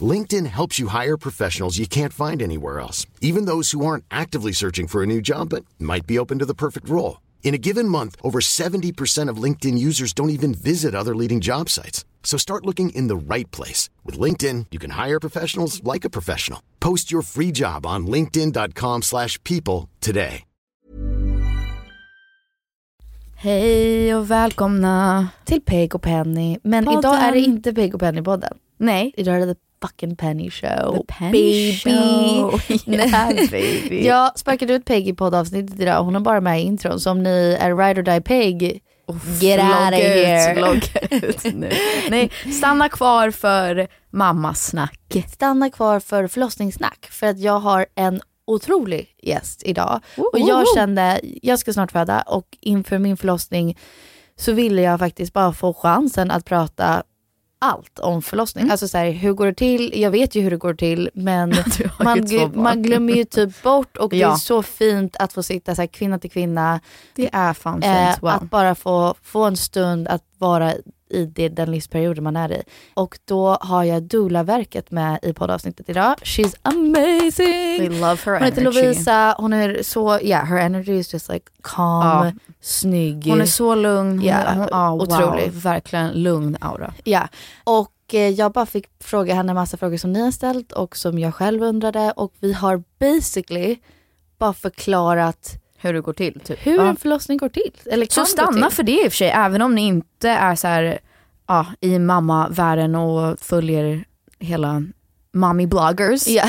LinkedIn helps you hire professionals you can't find anywhere else, even those who aren't actively searching for a new job but might be open to the perfect role. In a given month, over 70% of LinkedIn users don't even visit other leading job sites. So start looking in the right place. With LinkedIn, you can hire professionals like a professional. Post your free job on linkedin.com slash people today. Hej och välkomna till Peg och Penny. Men Podden. idag är det inte Peg och Penny-podden. Nej. Idag är det The fucking Penny Show. The Penny baby. Show. Yeah, baby. Jag sparkade ut Peg i poddavsnittet idag. Hon är bara med i intron. Så om ni är ride or die Peg, get out of here. Logga ut nu. Nej, stanna kvar för mammasnack. Stanna kvar för förlossningssnack. För att jag har en otrolig gäst idag. Oh, Och jag kände, jag ska snart föda och inför min förlossning så ville jag faktiskt bara få chansen att prata allt om förlossning. Mm. Alltså så här, hur går det till? Jag vet ju hur det går till men man, gl- man glömmer ju typ bort och det Ja. är så fint att få sitta så här, kvinna till kvinna. Det är fan Eh, fint. Wow. Att bara få, få en stund att vara i det, den livsperioden man är i. Och då har jag Doula-verket med i poddavsnittet idag. She's amazing! We love her Hon heter energy. Lovisa, hon är så, yeah her energy is just like calm, Ja. snygg. Hon är så lugn. Hon, Ja, hon, ja, wow. otrolig. Verkligen lugn aura. Ja, och eh, jag bara fick fråga henne en massa frågor som ni har ställt och som jag själv undrade och vi har basically bara förklarat Hur det går till. Typ. hur Ja. en förlossning går till. Eller Så stanna till. för det i och för sig, även om ni inte är så här, ja, i mammavärlden och följer hela mommy bloggers. Ja.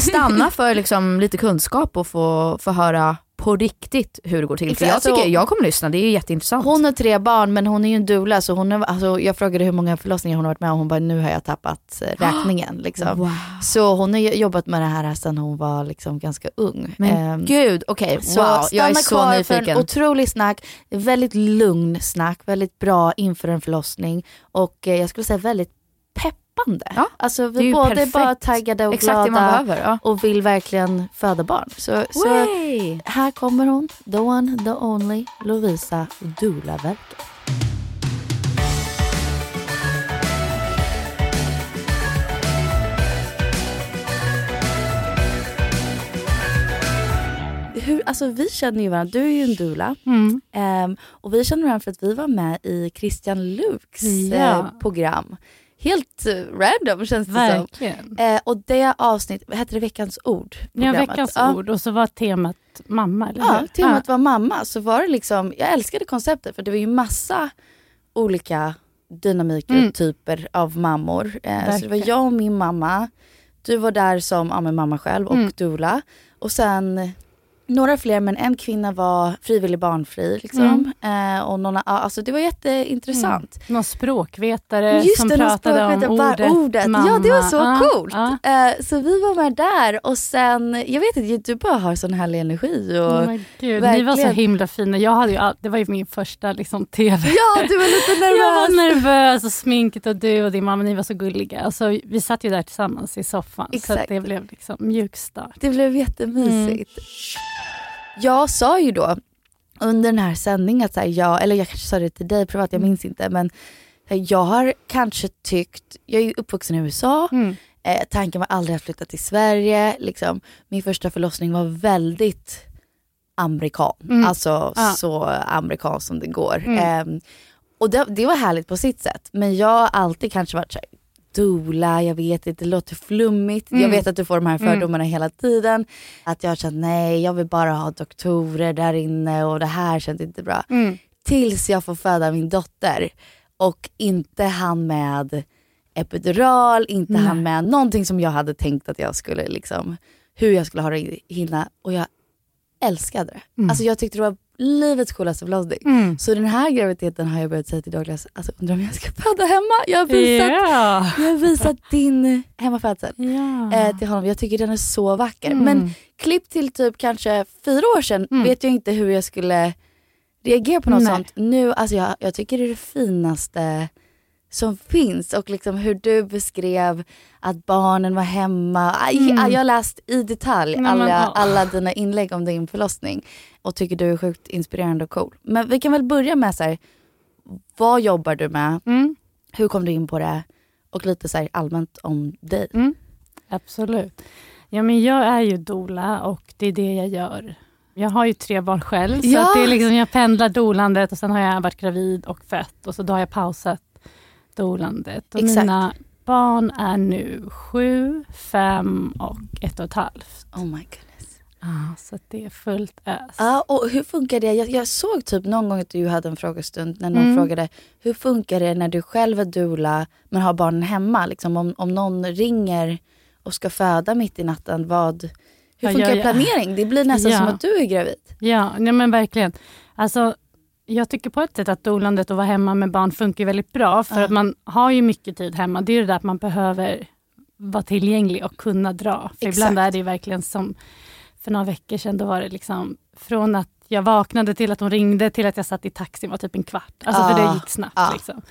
Stanna för liksom lite kunskap och få, få höra på riktigt hur det går till. För jag, alltså- tycker, jag kommer lyssna, det är ju jätteintressant. Hon har tre barn men hon är ju en doula så hon är, alltså, jag frågade hur många förlossningar hon har varit med och hon bara nu har jag tappat eh, räkningen. Liksom. Wow. Så hon har jobbat med det här sedan hon var liksom ganska ung. Men Ehm, gud, okej, Så wow, jag stanna är så kvar för nyfiken. en otrolig snack, väldigt lugn snack, väldigt bra inför en förlossning och eh, jag skulle säga väldigt peppande. Ja, alltså är vi är perfekt. bara taggade och Exakt glada behöver. Ja. och vill verkligen föda barn. Så, så här kommer hon, the one, the only, Lovisa Doulaverket. Hur, alltså vi känner ju varandra, du är ju en doula. Mm. Ehm, och vi känner varandra för att vi var med i Christian Luuks Ja. eh, program. Helt eh, random känns det Verkligen. som. Eh, och det avsnitt, vad hette det Veckans ord? Ja, veckans Ja. ord och så var temat mamma, eller Ja, hur? temat var mamma. Så var det liksom, jag älskade konceptet för det var ju massa olika dynamiker Mm. och typer av mammor. Eh, så det var jag och min mamma, du var där som ja, mamma själv och Mm. doula. Och sen några fler men en kvinna var frivillig barnfri. Liksom. Eh, och någon, alltså det var jätteintressant. Mm. Någon språkvetare Just som det, pratade om språkvetare, ordet, bara ordet. mamma. Ja det var så Ja, coolt. ja. Eh, så vi var med där och sen, jag vet inte, du bara har sån härlig energi. Och, Oh Gud, ni var så himla fina. Jag hade ju all, det var ju min första liksom, TV. Ja du var lite Jag var nervös. nervös och sminket och du och din mamma, ni var så gulliga. Alltså, vi satt ju där tillsammans i soffan så Exakt. att det blev liksom mjuk start. Det blev jättemysigt. Mm. Jag sa ju då under den här sändningen att så här, jag, eller jag kanske sa det till dig privat, jag Mm. minns inte men så här, jag har kanske tyckt, jag är ju uppvuxen i USA, Mm. eh, tanken var aldrig att flytta till Sverige. Liksom. Min första förlossning var väldigt amerikan, Mm. alltså Ja. så amerikanskt som det går. Mm. Ehm, och det, det var härligt på sitt sätt men jag har alltid kanske varit såhär dola, jag vet inte, det låter flummigt. Jag Mm. vet att du får de här Mm. fördomarna hela tiden. Att jag har känt nej, jag vill bara ha doktorer där inne och det här känns inte bra. Mm. Tills jag får föda min dotter och inte han med epidural, inte Nej. han med någonting som jag hade tänkt att jag skulle liksom, hur jag skulle ha det hinna. Och jag älskade det. Mm. Alltså jag tyckte det var livets coolaste förlossning. Mm. Så den här graviditeten har jag börjat säga till Douglas, alltså undrar om jag ska föda hemma? Jag har visat, Ja. jag har visat din hemmafödsel Ja. eh, till honom. Jag tycker den är så vacker. Mm. Men klipp till typ kanske fyra år sedan Mm. vet jag inte hur jag skulle reagera på något Nej. sånt. Nu, alltså jag, jag tycker det är det finaste som finns och liksom hur du beskrev att barnen var hemma. Mm. Jag har läst i detalj Nej, men, alla, ja. alla dina inlägg om din förlossning och tycker du är sjukt inspirerande och cool. Men vi kan väl börja med så här, vad jobbar du med? Mm. Hur kom du in på det? Och lite så allmänt om dig. Mm. Absolut. Ja, men jag är ju dola och det är det jag gör. Jag har ju tre barn själv, så Ja. att det är liksom, jag pendlar dolandet och sen har jag varit gravid och fött och så då har jag pausat dolandet. Och Exakt. mina barn är nu sju, fem och ett och ett halvt. Oh my goodness. Ah, så det är fullt ös. Ja, och hur funkar det? Jag, jag såg typ någon gång att du hade en frågestund när någon Mm. frågade hur funkar det när du själv är doula men har barnen hemma? Liksom om, om någon ringer och ska föda mitt i natten, vad, hur Ja, funkar ja, ja. planering? Det blir nästan Ja. som att du är gravid. Ja, nej men verkligen. Alltså, jag tycker på ett sätt att dolandet och vara hemma med barn funkar väldigt bra för Ja. att man har ju mycket tid hemma. Det är det där att man behöver vara tillgänglig och kunna dra. För Exakt. ibland är det verkligen som för några veckor sedan, då var det liksom från att jag vaknade till att hon ringde till att jag satt i taxin var typ en kvart. Alltså för Ja. det gick snabbt. Ja. Liksom.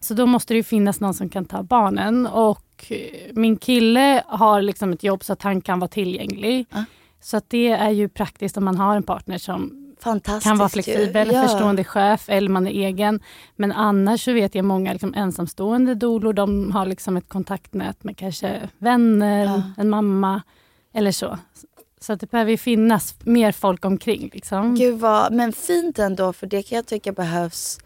Så då måste det ju finnas någon som kan ta barnen och eh, min kille har liksom ett jobb så att han kan vara tillgänglig. Ja. Så att det är ju praktiskt om man har en partner som Fantastiskt kan vara flexibel, ja. förstående chef eller man är egen. Men annars så vet jag många liksom ensamstående dolor, de har liksom ett kontaktnät med kanske vänner, Ja. en mamma eller så. Så det behöver ju finnas mer folk omkring. Liksom. Gud vad, men fint ändå för det kan jag tycka behövs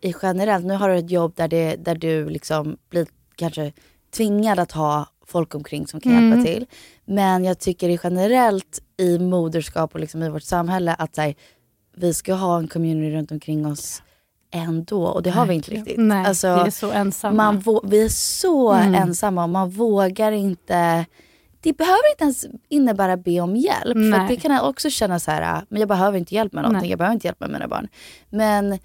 i generellt. Nu har du ett jobb där, det, där du liksom blir kanske tvingad att ha folk omkring som kan Mm. hjälpa till. Men jag tycker generellt i moderskap och liksom i vårt samhälle att så här, vi ska ha en community runt omkring oss ändå och det har vi inte riktigt. Nej, Alltså, vi är så ensamma. man vi är så Mm. ensamma och man vågar inte det behöver inte ens innebära be om hjälp. För Nej. att det kan jag också känna så här, men jag behöver inte hjälp med någonting. Nej. Jag behöver inte hjälp med mina barn. Men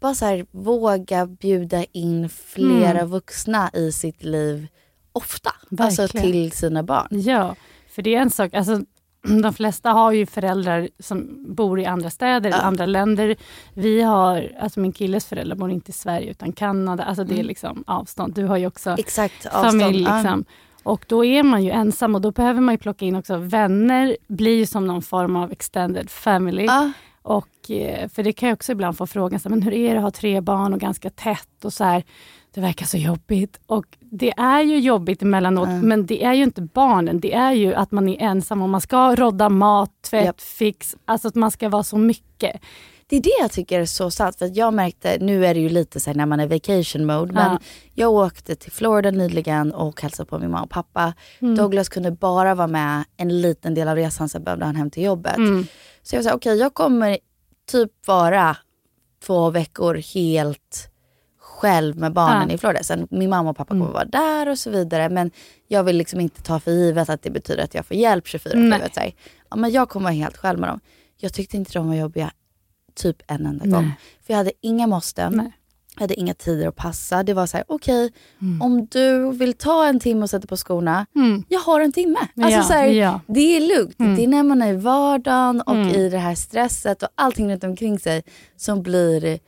bara så här, våga bjuda in flera Mm. vuxna i sitt liv ofta. Alltså Verkligen. till sina barn. Ja, för det är en sak, alltså, de flesta har ju föräldrar som bor i andra städer, Ja. andra länder. Vi har, alltså min killes föräldrar bor inte i Sverige utan Kanada, alltså det är Mm. liksom avstånd. Du har ju också Exakt, avstånd. familj. Liksom. Och då är man ju ensam och då behöver man ju plocka in också vänner, blir ju som någon form av extended family. Ja. Och, eh, för det kan jag också ibland få frågan, så, men hur är det att ha tre barn och ganska tätt och så här. Det verkar så jobbigt. Och det är ju jobbigt emellanåt, Mm. men det är ju inte barnen. Det är ju att man är ensam och man ska rodda mat, tvätt, Japp. fix. Alltså att man ska vara så mycket. Det är det jag tycker är så sant. För jag märkte, nu är det ju lite så här när man är vacation mode, men Ja. jag åkte till Florida nyligen och hälsade på min mamma och pappa. Mm. Douglas kunde bara vara med en liten del av resan, sen behövde han hem till jobbet. Mm. Så jag sa, okej jag kommer typ vara två veckor helt själv med barnen Ja. i Florida. Sen min mamma och pappa kommer Mm. vara där och så vidare. Men jag vill liksom inte ta för givet att det betyder att jag får hjälp 24 Nej. vet, så här. ja, men jag kommer vara helt själv med dem. Jag tyckte inte de var jobbiga typ en enda gång. Nej. För jag hade inga måsten. Nej. Jag hade inga tider att passa. Det var så här, okej, Mm. om du vill ta en timme och sätta på skorna, jag har en timme. Alltså Ja, så här, ja. Det är lugnt. Mm. Det är när man är i vardagen och Mm. i det här stresset och allting runt omkring sig som blir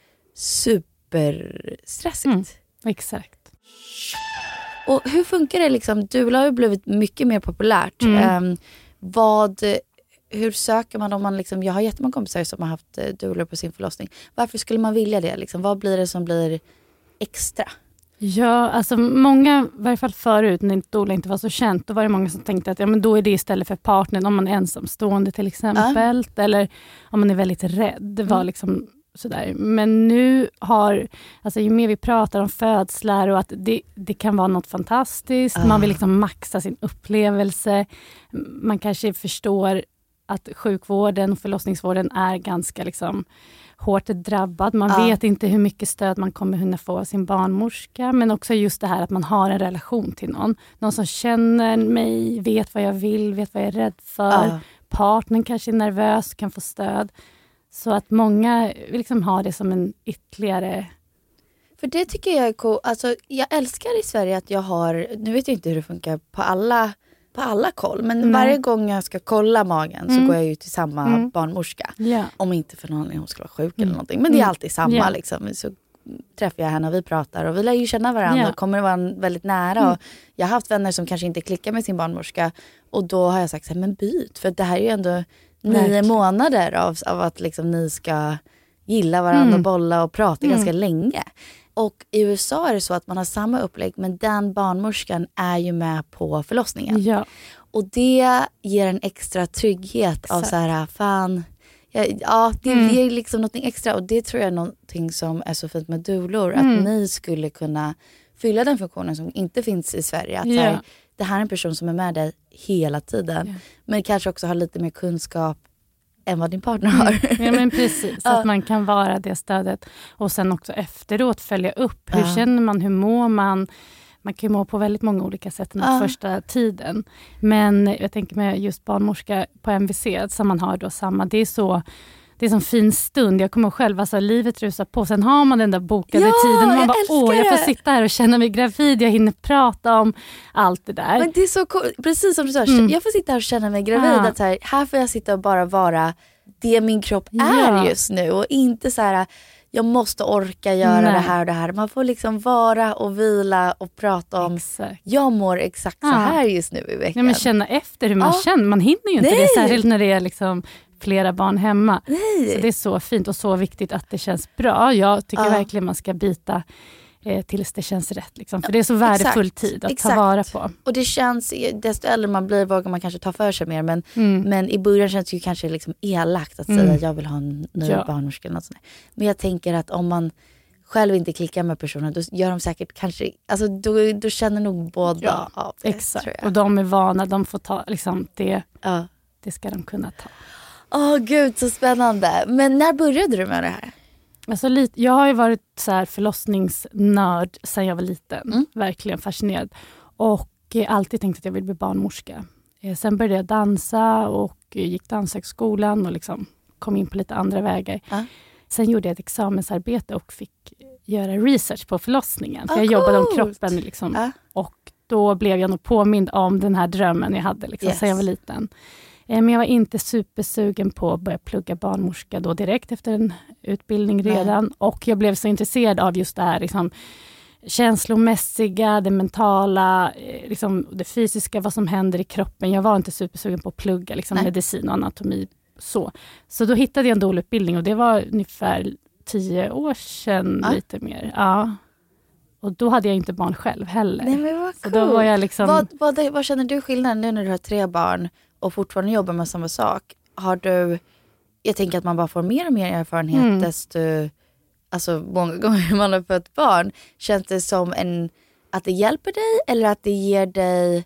superstressigt. Mm. Exakt. Och hur funkar det liksom? Dula har ju blivit mycket mer populärt. Mm. Ehm, vad, hur söker man om man liksom, jag har jättemånga kompisar som har haft uh, doulor på sin förlossning. Varför skulle man vilja det? Liksom? Vad blir det som blir extra? Ja, alltså många, i varje fall förut när doula inte var så känt, då var det många som tänkte att ja, men då är det istället för partnern, om man är ensamstående till exempel, eller om man är väldigt rädd. Det var Mm. liksom sådär. Men nu har, alltså ju mer vi pratar om födslar och att det, det kan vara något fantastiskt, man vill Ah. liksom maxa sin upplevelse, man kanske förstår att sjukvården och förlossningsvården är ganska liksom hårt drabbad. Man Ja. vet inte hur mycket stöd man kommer kunna få av sin barnmorska. Men också just det här att man har en relation till någon. Någon som känner mig, vet vad jag vill, vet vad jag är rädd för. Ja. Partnern kanske är nervös, kan få stöd. Så att många liksom ha det som en ytterligare... För det tycker jag är coolt. Alltså, jag älskar i Sverige att jag har, nu vet jag inte hur det funkar på alla, på alla koll, men Nej. varje gång jag ska kolla magen så Mm. går jag ju till samma Mm. barnmorska. Ja. Om inte för någon anledning hon skulle vara sjuk Mm. eller någonting. Men det är Mm. alltid samma Ja. liksom. Så träffar jag henne och vi pratar och vi lär ju känna varandra Ja. och kommer vara väldigt nära. Mm. Och jag har haft vänner som kanske inte klickar med sin barnmorska och då har jag sagt så här, men byt för det här är ju ändå nio månader av, av att liksom ni ska gilla varandra Mm. och bolla och prata Mm. ganska länge. Och i USA är det så att man har samma upplägg men den barnmorskan är ju med på förlossningen. Ja. Och det ger en extra trygghet av Exakt. så här, fan, ja, ja det Mm. ger liksom något extra och det tror jag är någonting som är så fint med doulor, Mm. att ni skulle kunna fylla den funktionen som inte finns i Sverige. Att Ja. här, det här är en person som är med dig hela tiden, Ja. men kanske också har lite mer kunskap än vad din partner har. Ja men precis, Ja. att man kan vara det stödet. Och sen också efteråt följa upp. Hur Ja. känner man? Hur mår man? Man kan ju må på väldigt många olika sätt den Ja. första tiden. Men jag tänker med just barnmorska på MVC, som man har då samma, det är så det är en fin stund. Jag kommer själv, alltså, livet rusar på. Sen har man den där bokade Ja, tiden. Och man bara, åh, jag får det." sitta här och känna mig gravid. Jag hinner prata om allt det där. Men det är så coolt. Precis som du sa, Mm. jag får sitta här och känna mig gravid. Ja. Att här, här får jag sitta och bara vara det min kropp Ja. är just nu. Och inte så här, jag måste orka göra Nej. det här och det här. Man får liksom vara och vila och prata om, Exakt. jag mår exakt så Ja. här just nu i Ja, veckan. men känna efter hur man Ja. känner. Man hinner ju inte Nej. det, särskilt när det är liksom flera barn hemma. Nej. Så det är så fint och så viktigt att det känns bra. Jag tycker Ja. verkligen man ska bita eh, tills det känns rätt. Liksom. För det är så värdefull exakt, tid att exakt. ta vara på. Och det känns, desto äldre man blir vågar man kanske ta för sig mer. Men, Mm. men i början känns det ju kanske liksom elakt att Mm. säga jag vill ha en ny Ja. barnmorska. Eller något sånt. Men jag tänker att om man själv inte klickar med personen då gör de säkert kanske, alltså då, då känner nog båda Ja, av det. Exakt. Och de är vana, de får ta, liksom, det, Ja. det ska de kunna ta. Åh gud så spännande. Men när började du med det här? Alltså, jag har varit så här förlossningsnörd sedan jag var liten. Mm. Verkligen fascinerad. Och eh, alltid tänkt att jag vill bli barnmorska. Eh, sen började jag dansa och gick danshögskolan och liksom kom in på lite andra vägar. Ja. Sen gjorde jag ett examensarbete och fick göra research på förlossningen. För Ah, jag jobbade om kroppen. Liksom. Ja. Och då blev jag nog påmind om den här drömmen jag hade liksom, Yes. sedan jag var liten. Eh, Men jag var inte supersugen på att börja plugga barnmorska då direkt efter en utbildning Nej. redan. Och jag blev så intresserad av just det här liksom, känslomässiga, det mentala, eh, liksom, det fysiska, vad som händer i kroppen. Jag var inte supersugen på att plugga liksom, Nej. medicin och anatomi. Så. så då hittade jag en dolutbildning och det var ungefär tio år sedan, Ja. lite mer. Ja. Och då hade jag inte barn själv heller. Nej men vad så coolt. då var jag liksom... vad, vad, vad känner du skillnaden nu när du har tre barn och fortfarande jobbar med samma sak? Har du, jag tänker att man bara får mer och mer erfarenhet Mm. desto, alltså många gånger man har fött barn. Känns det som en, att det hjälper dig eller att det ger dig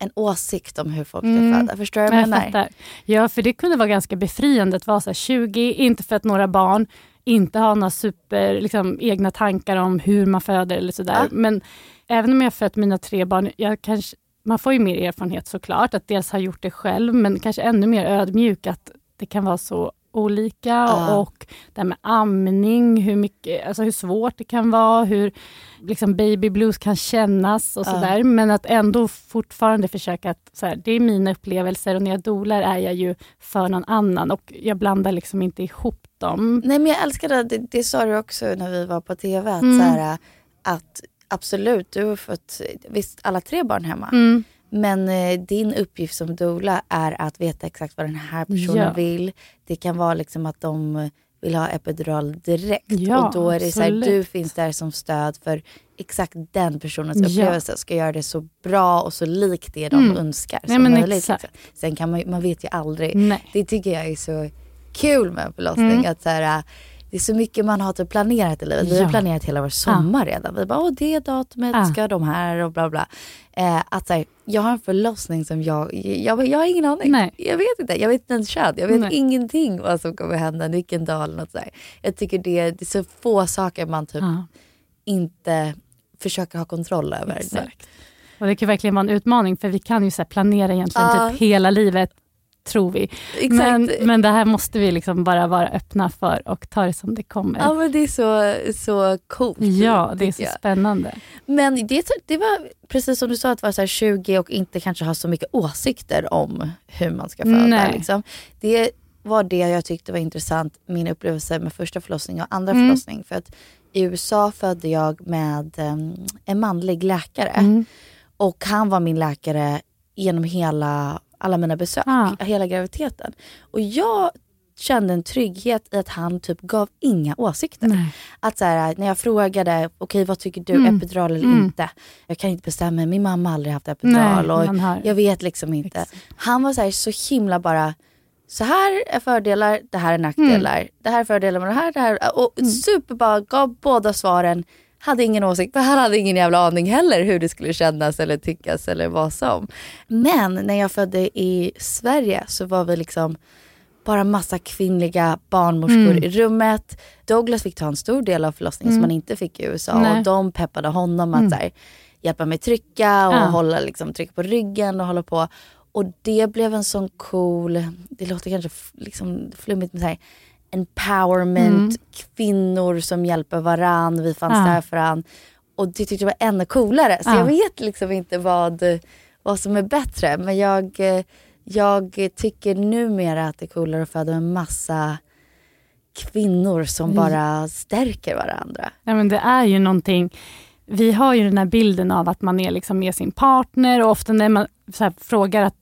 en åsikt om hur folk ska Mm. föda? Förstår du vad Ja, jag menar? Ja, för det kunde vara ganska befriande att vara så här 20, inte för att några barn, inte ha några super, liksom, egna tankar om hur man föder eller sådär. Ja. Men även om jag fött mina tre barn, jag kanske, man får ju mer erfarenhet såklart, att dels ha gjort det själv, men kanske ännu mer ödmjuk att det kan vara så olika Ja. och det här med amning, hur, mycket, alltså hur svårt det kan vara, hur liksom baby blues kan kännas och Ja. sådär. Men att ändå fortfarande försöka att så här, det är mina upplevelser och när jag dolar är jag ju för någon annan och jag blandar liksom inte ihop dem. Nej men jag älskar det, det, det sa du också när vi var på TV, att, Mm. så här, att absolut, du har fått visst, alla tre barn hemma. Mm. Men eh, din uppgift som doula är att veta exakt vad den här personen Ja. vill. Det kan vara liksom att de vill ha epidural direkt. Ja, och då är det så här, du finns där som stöd för exakt den personens Ja. upplevelse. Ska göra det så bra och så likt det de Mm. önskar Nej, som möjligt. exakt. liksom. Sen kan man, man vet ju aldrig. Nej. Det tycker jag är så kul med förlossning. Mm. Att så här, det är så mycket man har typ planerat i livet. Vi har Ja. planerat hela vår sommar redan. Vi bara, åh det datumet Ja. ska de här och bla bla. Eh, att här, jag har en förlossning som jag, jag, jag har ingen aning. Nej. Jag vet inte, jag vet inte ens kön. Jag vet Nej. ingenting vad som kommer hända, vilken dag eller något sådär. Jag tycker det, det är så få saker man typ Ja. inte försöker ha kontroll över. Exakt. Och det kan verkligen vara en utmaning för vi kan ju så planera egentligen Ja. typ hela livet, tror vi. Exakt. Men, men det här måste vi liksom bara vara öppna för och ta det som det kommer. Ja men det är så, så coolt. Ja, det är så jag. spännande. Men det, det var precis som du sa att vara så här 20 och inte kanske ha så mycket åsikter om hur man ska föda. Nej. Liksom. Det var det jag tyckte var intressant, min upplevelse med första förlossning och andra Mm. förlossning. För att i USA födde jag med em, en manlig läkare. Mm. Och han var min läkare genom hela, alla mina besök, Ah. hela graviditeten. Och jag kände en trygghet i att han typ gav inga åsikter. Nej. Att så här, när jag frågade, okej vad tycker du, Mm. epidural eller Mm. inte? Jag kan inte bestämma, min mamma har aldrig haft epidural Nej, och har- jag vet liksom inte. Exakt. Han var så, här, så himla bara, så här är fördelar, det här är nackdelar. Mm. Det här är fördelar med det här, det här. Och super bara, gav båda svaren. Hade ingen åsikt, för han hade ingen jävla aning heller hur det skulle kännas eller tyckas eller vad som. Men när jag födde i Sverige så var vi liksom bara massa kvinnliga barnmorskor Mm. i rummet. Douglas fick ta en stor del av förlossningen som Mm. man inte fick i USA Nej. och de peppade honom att Mm. här, hjälpa mig trycka och Ja. hålla liksom, tryck på ryggen och hålla på. Och det blev en sån cool, det låter kanske liksom flummigt men så här, empowerment, Mm. kvinnor som hjälper varann, vi fanns Ja. där för varann. Och det tyckte jag var ännu coolare. Så Ja. jag vet liksom inte vad, vad som är bättre. Men jag, jag tycker numera att det är coolare att föda med massa kvinnor som Mm. bara stärker varandra. Ja, men det är ju någonting, vi har ju den här bilden av att man är liksom med sin partner och ofta när man här, frågar att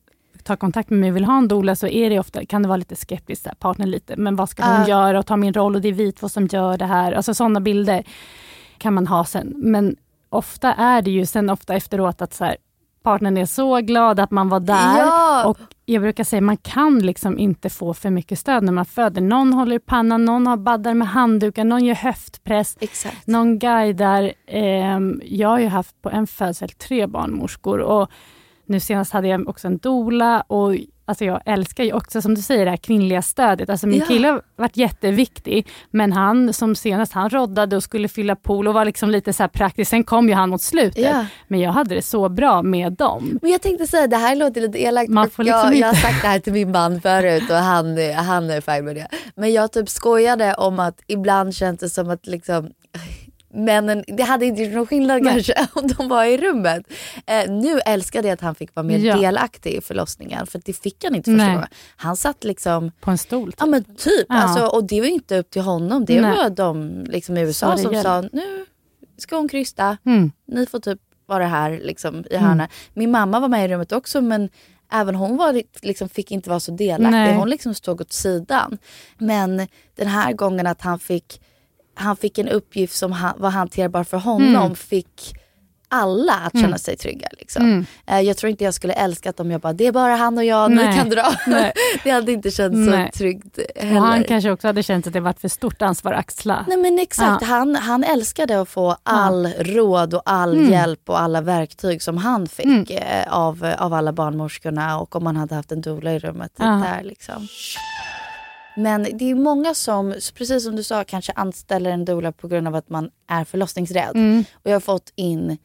ta kontakt med mig och vill ha en doula så är det ofta, kan det vara lite skeptiskt, partnern lite, men vad ska hon Ja. göra och ta min roll och det är vi två som gör det här. Alltså sådana bilder kan man ha sen. Men ofta är det ju sen ofta efteråt att så här, partnern är så glad att man var där. Ja. Och jag brukar säga man kan liksom inte få för mycket stöd när man föder. Någon håller i pannan, någon har baddar med handdukar, någon gör höftpress. Exakt. Någon guidar. ehm, jag har ju haft på en födsel tre barnmorskor och nu senast hade jag också en doula och alltså jag älskar ju också som du säger det här kvinnliga stödet. Alltså min Ja. kille har varit jätteviktig men han som senast han roddade och skulle fylla pool och var liksom lite så här praktisk. Sen kom ju han mot slutet. Ja. Men jag hade det så bra med dem. Men jag tänkte säga, det här låter lite elakt. Man får liksom jag, inte- jag har sagt det här till min man förut och han, han är fine med det. Men jag typ skojade om att ibland känns det som att liksom Männen, det hade inte gjort någon skillnad Nej. kanske om de var i rummet. Eh, nu älskade jag att han fick vara mer Ja. delaktig i förlossningen för det fick han inte första gången. Han satt liksom, På en stol. ja men typ, Ja. alltså, och det var inte upp till honom. Det Nej. var de liksom, i USA som sa nu ska hon krysta, Mm. ni får typ vara här liksom, i hörnet. Min mamma var med i rummet också men även hon var, liksom, fick inte vara så delaktig. Nej. Hon liksom stod åt sidan. Men den här gången att han fick, han fick en uppgift som han, var hanterbar för honom Mm. fick alla att känna sig trygga. Liksom. Mm. Eh, Jag tror inte jag skulle älskat om jag bara, det är bara han och jag, Nej. kan dra. Nej. det hade inte känts Nej. så tryggt Och heller. han kanske också hade känt att det varit för stort ansvar att axla. Nej men exakt, Ja. han, han älskade att få all råd och all Mm. hjälp och alla verktyg som han fick Mm. eh, av, av alla barnmorskorna och om han hade haft en doula i rummet Ja. där liksom. Men det är många som, precis som du sa, kanske anställer en doula på grund av att man är förlossningsrädd. Mm. Och jag har fått in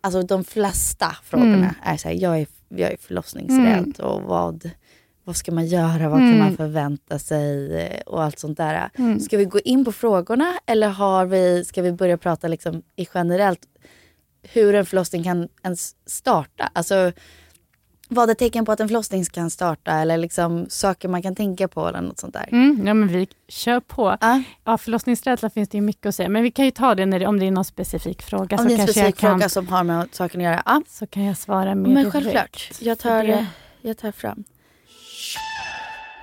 alltså de flesta frågorna Mm. är så här, jag är, jag är förlossningsrädd och vad, vad ska man göra, vad kan man förvänta sig och allt sånt där. Ska vi gå in på frågorna eller har vi, ska vi börja prata liksom i generellt hur en förlossning kan ens starta? Alltså vad är tecken på att en förlossning kan starta eller liksom saker man kan tänka på eller något sånt där. Mm, ja, men vi kör på. Ja. Ja, förlossningsrädsla finns det ju mycket att säga, men vi kan ju ta det när det, om det är någon specifik fråga. Om det är en specifik kan, fråga som har med saken att göra. Ja. Så kan jag svara mer Men självklart, jag tar, jag tar fram.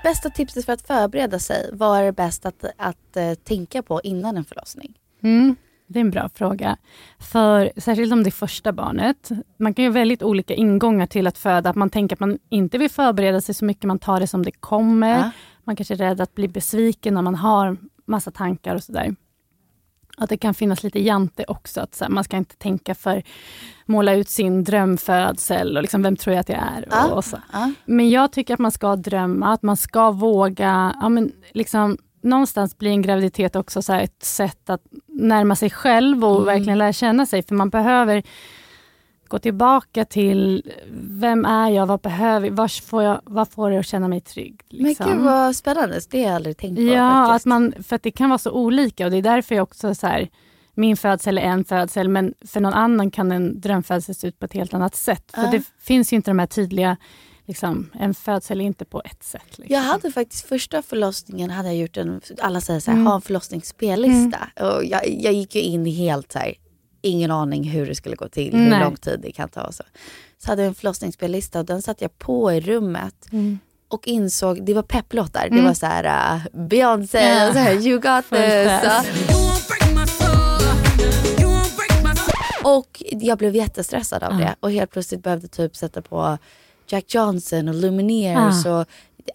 Bästa tipset för att förbereda sig, vad är det bäst att, att eh, tänka på innan en förlossning? Mm, det är en bra fråga. För Särskilt om det är första barnet. Man kan ju ha väldigt olika ingångar till att föda. Att man tänker att man inte vill förbereda sig så mycket, man tar det som det kommer. Ja. Man kanske är rädd att bli besviken när man har massa tankar och sådär. Att det kan finnas lite jante också. Att här, man ska inte tänka för måla ut sin drömfödsel och liksom, vem tror jag att jag är. Och, Ja. och så. Ja. Men jag tycker att man ska drömma, att man ska våga, ja, men liksom, någonstans blir en graviditet också så ett sätt att närma sig själv och verkligen lära känna sig. För man behöver gå tillbaka till vem är jag, vad behöver jag, vad får, jag, vad får jag att känna mig trygg? liksom. Men gud vad spännande, det har jag aldrig tänkt på Ja, faktiskt. att man, för att det kan vara så olika och det är därför jag också så här, min födsel är en födsel men för någon annan kan en drömfödsel se ut på ett helt annat sätt. För det finns ju inte de här tydliga, liksom, en födsel inte på ett sätt. Liksom. Jag hade faktiskt första förlossningen, hade jag gjort en, alla säger så här, Mm. ha en förlossningsspellista. Och jag, jag gick ju in helt så här, ingen aning hur det skulle gå till, hur Nej. lång tid det kan ta och så. Så hade jag en förlossningsspellista och den satte jag på i rummet. Mm. Och insåg, det var pepplåtar, det var så här uh, Beyoncé, Ja. och så här, you got this. Och jag blev jättestressad av det och helt plötsligt behövde typ sätta på Jack Johnson och Lumineers Ja. och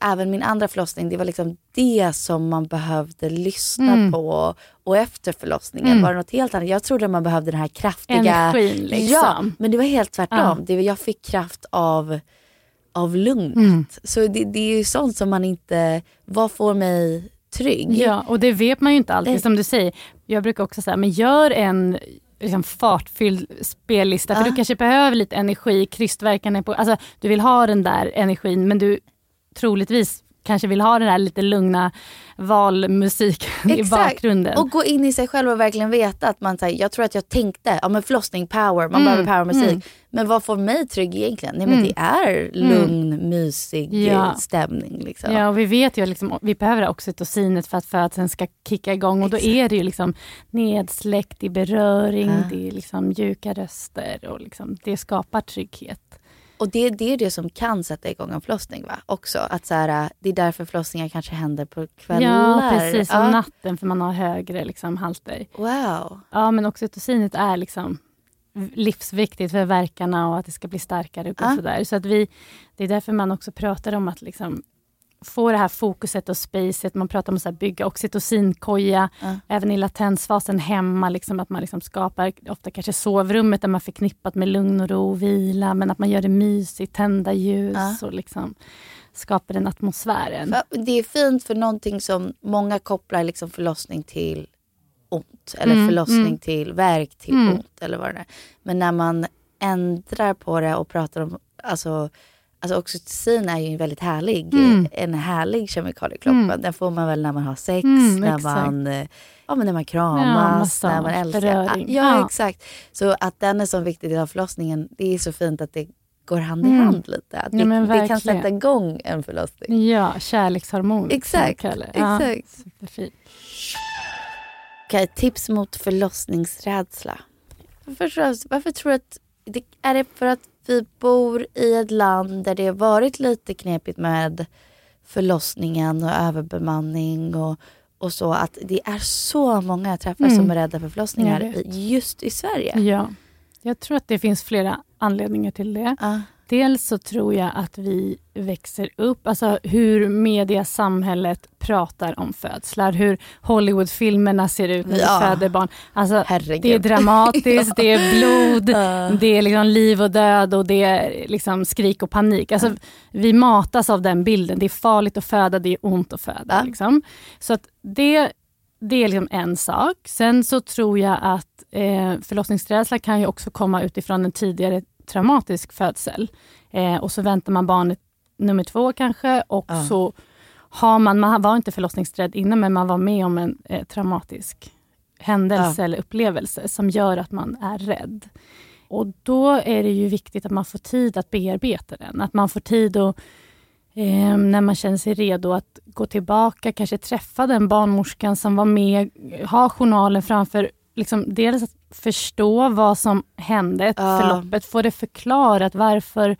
även min andra förlossning, det var liksom det som man behövde lyssna Mm. på. Och efter förlossningen var det något helt annat. Jag trodde man behövde den här kraftiga... Energin, liksom. Ja, men det var helt tvärtom. Ja. Det, jag fick kraft av, av lugnet. Mm. Så det, det är ju sånt som man inte... Vad får mig trygg? Ja, och det vet man ju inte alltid. Nej. Som du säger, jag brukar också säga, men gör en liksom, fartfylld spellista. För du kanske behöver lite energi, krystverkan är på... Alltså, du vill ha den där energin, men du troligtvis kanske vill ha den här lite lugna valmusiken i bakgrunden. Och gå in i sig själv och verkligen veta att man, här, jag tror att jag tänkte, ja men förlossning, power, man Mm, behöver powermusik. mm. Men vad får mig trygg egentligen? Nej men Mm. det är lugn, mysig Ja. stämning. Liksom. Ja, och vi vet ju att liksom, vi behöver oxytocinet för att födseln ska kicka igång och då Exakt. är det ju liksom nedsläckt i beröring, Ja. det är liksom mjuka röster och liksom, det skapar trygghet. Och det, det är det som kan sätta igång en förlossning va? Också. Att så här, det är därför förlossningar kanske händer på kvällar. Ja, precis. Och Ja. natten för man har högre liksom, halter. Wow. Ja, men oxytocinet är liksom livsviktigt för verkarna och att det ska bli starkare och Ja. sådär. Så att vi, det är därför man också pratar om att liksom få det här fokuset och spacet. Man pratar om att bygga oxytocinkoja, Ja. även i latensfasen hemma. Liksom, att man liksom skapar ofta kanske sovrummet där man förknippat med lugn och ro och vila. Men att man gör det mysigt, tända ljus Ja. och liksom skapar den atmosfären. Det är fint för någonting som många kopplar liksom förlossning till ont. Eller Mm, förlossning mm. till verk till Mm. ont. Eller vad det är. Men när man ändrar på det och pratar om, alltså, alltså oxytocin är ju en väldigt härlig, Mm. en härlig kemikalie i kroppen. Mm. Den får man väl när man har sex, Mm, när, exakt. man, eh, ja, men när man Ja, kramas, massage, när man älskar. beröring. Ja, Ja. exakt. Så att den är så viktig del av förlossningen, det är så fint att det går hand i Mm. hand lite. Att Ja, det, kan sätta igång en förlossning. Ja, kärlekshormon. Exakt. Ja, exakt. superfint. Okej, tips mot förlossningsrädsla. Varför, varför tror du att... Det, är det för att vi bor i ett land där det har varit lite knepigt med förlossningen och överbemanning och, och så. Att det är så många jag träffar Mm. som är rädda för förlossningar just i Sverige. Ja, jag tror att det finns flera anledningar till det. Ja. Dels så tror jag att vi växer upp, alltså hur media, samhället pratar om födslar, hur Hollywoodfilmerna ser ut när Ja. vi föder barn. Alltså, Herregud. det är dramatiskt, det är blod, Ja. det är liksom liv och död och det är liksom skrik och panik. Alltså, Vi matas av den bilden. Det är farligt att föda, det är ont att föda. Ja. Liksom. Så att det, det är liksom en sak. Sen så tror jag att eh, förlossningsrädsla kan ju också komma utifrån en tidigare traumatisk födsel. Eh, och så väntar man barnet nummer två kanske och Ja. så har man, man var inte förlossningsrädd innan men man var med om en eh, traumatisk händelse Ja. eller upplevelse som gör att man är rädd. Och då är det ju viktigt att man får tid att bearbeta den. Att man får tid att, eh, när man känner sig redo att gå tillbaka, kanske träffa den barnmorskan som var med, ha journalen framför, liksom, dels att förstå vad som hände, Ja. förloppet, få det förklarat varför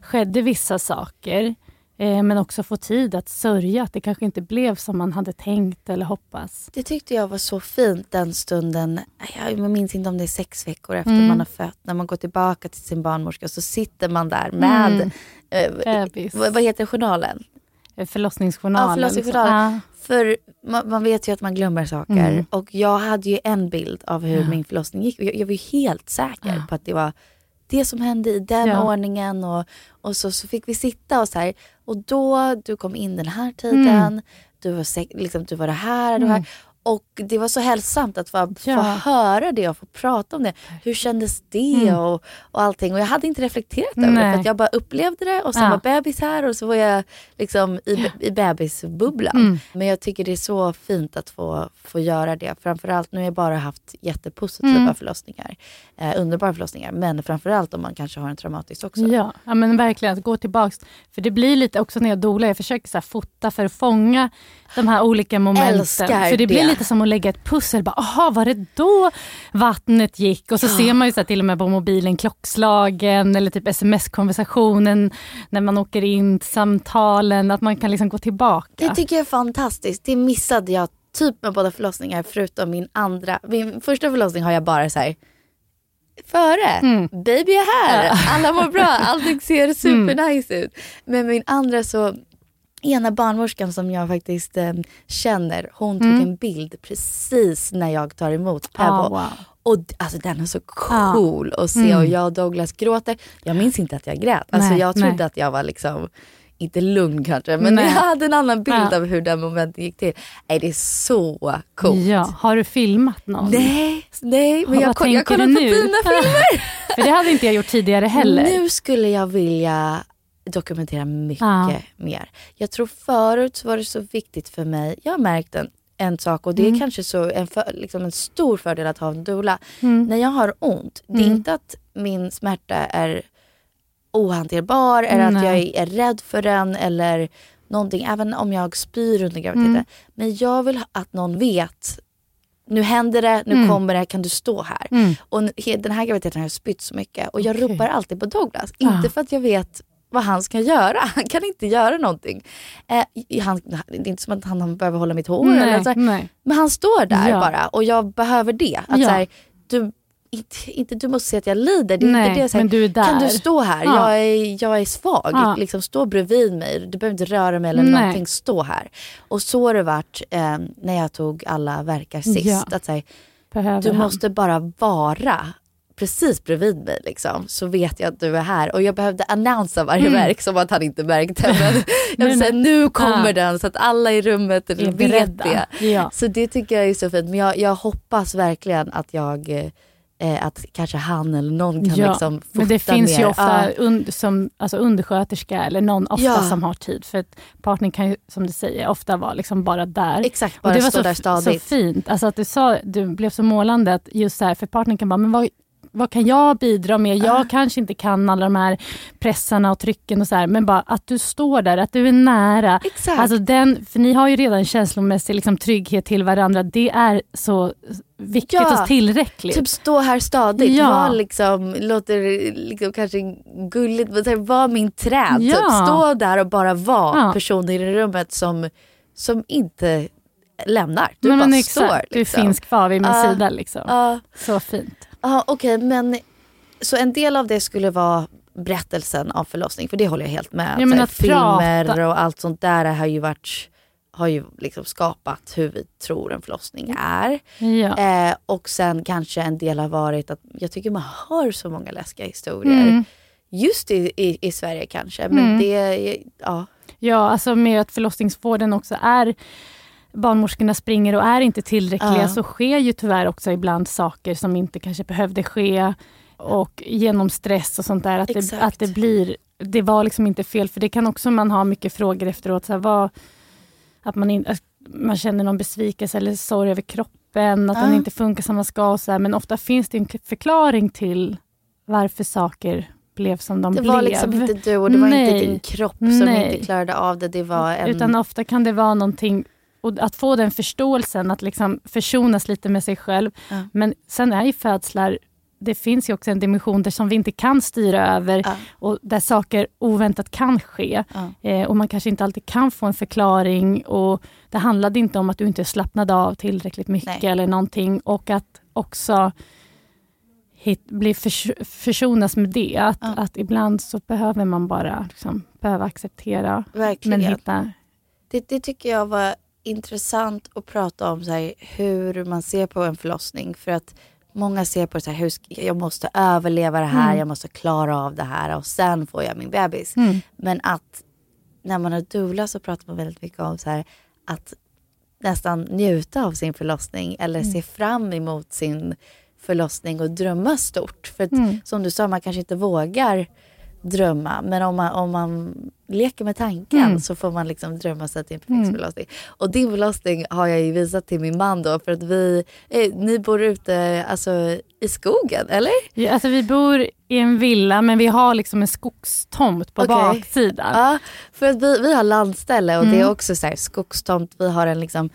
skedde vissa saker. Eh, men också få tid att sörja att det kanske inte blev som man hade tänkt eller hoppats. Det tyckte jag var så fint den stunden. Jag minns inte om det är sex veckor efter Mm. man har fött. När man går tillbaka till sin barnmorska så sitter man där med, Mm. eh, vad heter journalen? Eh, Förlossningsjournalen. Ja, förlossningsjournalen. Liksom. För man, man vet ju att man glömmer saker. Mm. Och jag hade ju en bild av hur Ja. min förlossning gick. Jag, jag var ju helt säker Ja. på att det var det som hände i den Ja. ordningen. Och, och så, så fick vi sitta och så här. Och då, du kom in den här tiden. Du, var liksom, du var det här, Mm. här. Och det var så hälsosamt att få, Ja. få höra det och få prata om det. Hur kändes det Mm. och, och allting. Och jag hade inte reflekterat över det Nej. för att jag bara upplevde det och sen Ja. var bebis här och så var jag liksom i, i bebisbubblan. Mm. Men jag tycker det är så fint att få, få göra det. Framförallt, nu har jag bara haft jättepositiva Mm. förlossningar. Eh, underbara förlossningar. Men framförallt om man kanske har en traumatisk också. Ja, ja, men verkligen att gå tillbaks. För det blir lite också när jag dolar, jag försöker så fota för att fånga de här olika momenten. Älskar för det blir det. Lite som att lägga ett pussel. Bara, Aha, var det då vattnet gick? Och så Ja. ser man ju så till och med på mobilen klockslagen eller typ sms-konversationen när man åker in, samtalen, att man kan liksom gå tillbaka. Det tycker jag är fantastiskt. Det missade jag typ med båda förlossningar förutom min andra. Min första förlossning har jag bara så här före, Mm. baby är här, alla mår bra, allting ser supernice ut. Men min andra så, ena barnmorskan som jag faktiskt eh, känner, hon tog Mm. en bild precis när jag tar emot Pebble. Ah, wow. Och alltså den är så cool att se Mm. och jag och Douglas gråter. Jag minns inte att jag grät. Alltså Nej, jag trodde nej. att jag var liksom, inte lugn kanske, men Nej. jag hade en annan bild Ja. av hur den momenten gick till. Nej, det är så coolt. Ja, har du filmat någon? Nej, nej, men Ja, jag, jag kollar på dina filmer. För det hade inte jag gjort tidigare heller. Nu skulle jag vilja dokumentera mycket Ja. mer. Jag tror förut var det så viktigt för mig, jag har märkt en, en sak och det är Mm. kanske så en, för, liksom en stor fördel att ha en doula. Mm. När jag har ont, det är Mm. inte att min smärta är ohanterbar eller att jag är rädd för den eller någonting, även om jag spyr under graviditeten. Mm. Men jag vill att någon vet, nu händer det, nu Mm. kommer det, kan du stå här? Mm. Och den här graviditeten har jag spytt så mycket och jag Okej. ropar alltid på Douglas. Ah. Inte för att jag vet vad han ska göra. Han kan inte göra någonting. Eh, han, det är inte som att han, behöver hålla mitt hår. Eller Nej, så här. nej. Men han står där Ja. bara och jag behöver det. Att Ja. så här, du, inte, inte du måste se att jag lider. Det är Nej, inte det. Så här, men du. Kan du stå här? Ja. Jag, är, jag är svag. Ja. Liksom, stå bredvid mig. Du behöver inte röra mig eller Nej. någonting. Stå här. Och så har det varit eh, när jag tog alla verkar sist. Att, så här, du han. måste bara vara precis bredvid mig liksom, så vet jag att du är här. Och jag behövde annonsa varje Mm. verk som att han inte märkte. Men jag vill säga, nu kommer Ja. den så att alla i rummet är vet beredda. det. Ja. Så det tycker jag är så fint. Men jag, jag hoppas verkligen att jag, eh, att kanske han eller någon kan Ja, liksom fota Men det finns mer. ju ofta Ja. und, som alltså undersköterska eller någon ofta Ja. som har tid. För att partnern kan ju, som du säger, ofta vara liksom bara där. Exakt, Och bara det var så, där så stadigt. fint. Alltså att du, sa, du blev så målande att just så här, för partnern kan bara, men vad, vad kan jag bidra med? Jag Ah. kanske inte kan alla de här pressarna och trycken och så här, men bara att du står där, att du är nära. Exakt. Alltså den, för ni har ju redan känslomässig liksom, trygghet till varandra. Det är så viktigt Ja, och tillräckligt. Typ stå här stadigt, Ja. var liksom, låter liksom kanske gulligt, men var min träd. Ja. Typ, stå där och bara vara Ja. personer i rummet som, som inte lämnar. Du Nej, bara men står. exakt, Liksom. Du finns kvar vid min Ja. sida. Liksom. Ja, Så fint. Ja, okej men så en del av det skulle vara berättelsen av förlossning, för det håller jag helt med. Ja, men att filmer prata. och allt sånt där har ju varit har ju liksom skapat hur vi tror en förlossning är. Ja. Eh, och sen kanske en del har varit att jag tycker man hör så många läskiga historier. Mm. Just i, i, i Sverige kanske, men Mm. det, ja. Ja, alltså med att förlossningsvården också är barnmorskorna springer och är inte tillräckliga Ja. så sker ju tyvärr också ibland saker som inte kanske behövde ske. Och genom stress och sånt där, att, det, att det blir, det var liksom inte fel. För det kan också man ha mycket frågor efteråt. Så här, vad, att man, in, att man känner någon besvikelse eller sorg över kroppen, att Ja. den inte funkar som man ska. Och så här. Men ofta finns det en förklaring till varför saker blev som de Det blev. var liksom inte du och det var Nej. inte din kropp som Nej. inte klarade av det. Det var en... Utan ofta kan det vara någonting, och att få den förståelsen, att liksom försonas lite med sig själv. Ja. Men sen är ju födslar, det finns ju också en dimension där som vi inte kan styra över Ja. och där saker oväntat kan ske. Ja. Eh, och man kanske inte alltid kan få en förklaring. Och Det handlade inte om att du inte slappnade av tillräckligt mycket Nej. eller någonting. Och att också hit, bli förs försonas med det. Att, Ja. att ibland så behöver man bara liksom, behöva acceptera. Verkligen. Men hitta Det, det tycker jag var intressant att prata om så här, hur man ser på en förlossning. För att många ser på det så här, jag måste överleva det här, Mm. jag måste klara av det här och sen får jag min bebis. Mm. Men att när man har doula så pratar man väldigt mycket om så här, att nästan njuta av sin förlossning eller Mm. se fram emot sin förlossning och drömma stort. För att, Mm. som du sa, man kanske inte vågar drömma. Men om man, om man leker med tanken Mm. så får man liksom drömma sig till en perfekt Mm. förlossning. Och din förlossning har jag ju visat till min man då för att vi, eh, ni bor ute alltså, i skogen, eller? Ja, alltså vi bor i en villa men vi har liksom en skogstomt på Okej. baksidan. Ja, för att vi, vi har landställe och det är Mm. också så här skogstomt. Vi har en liksom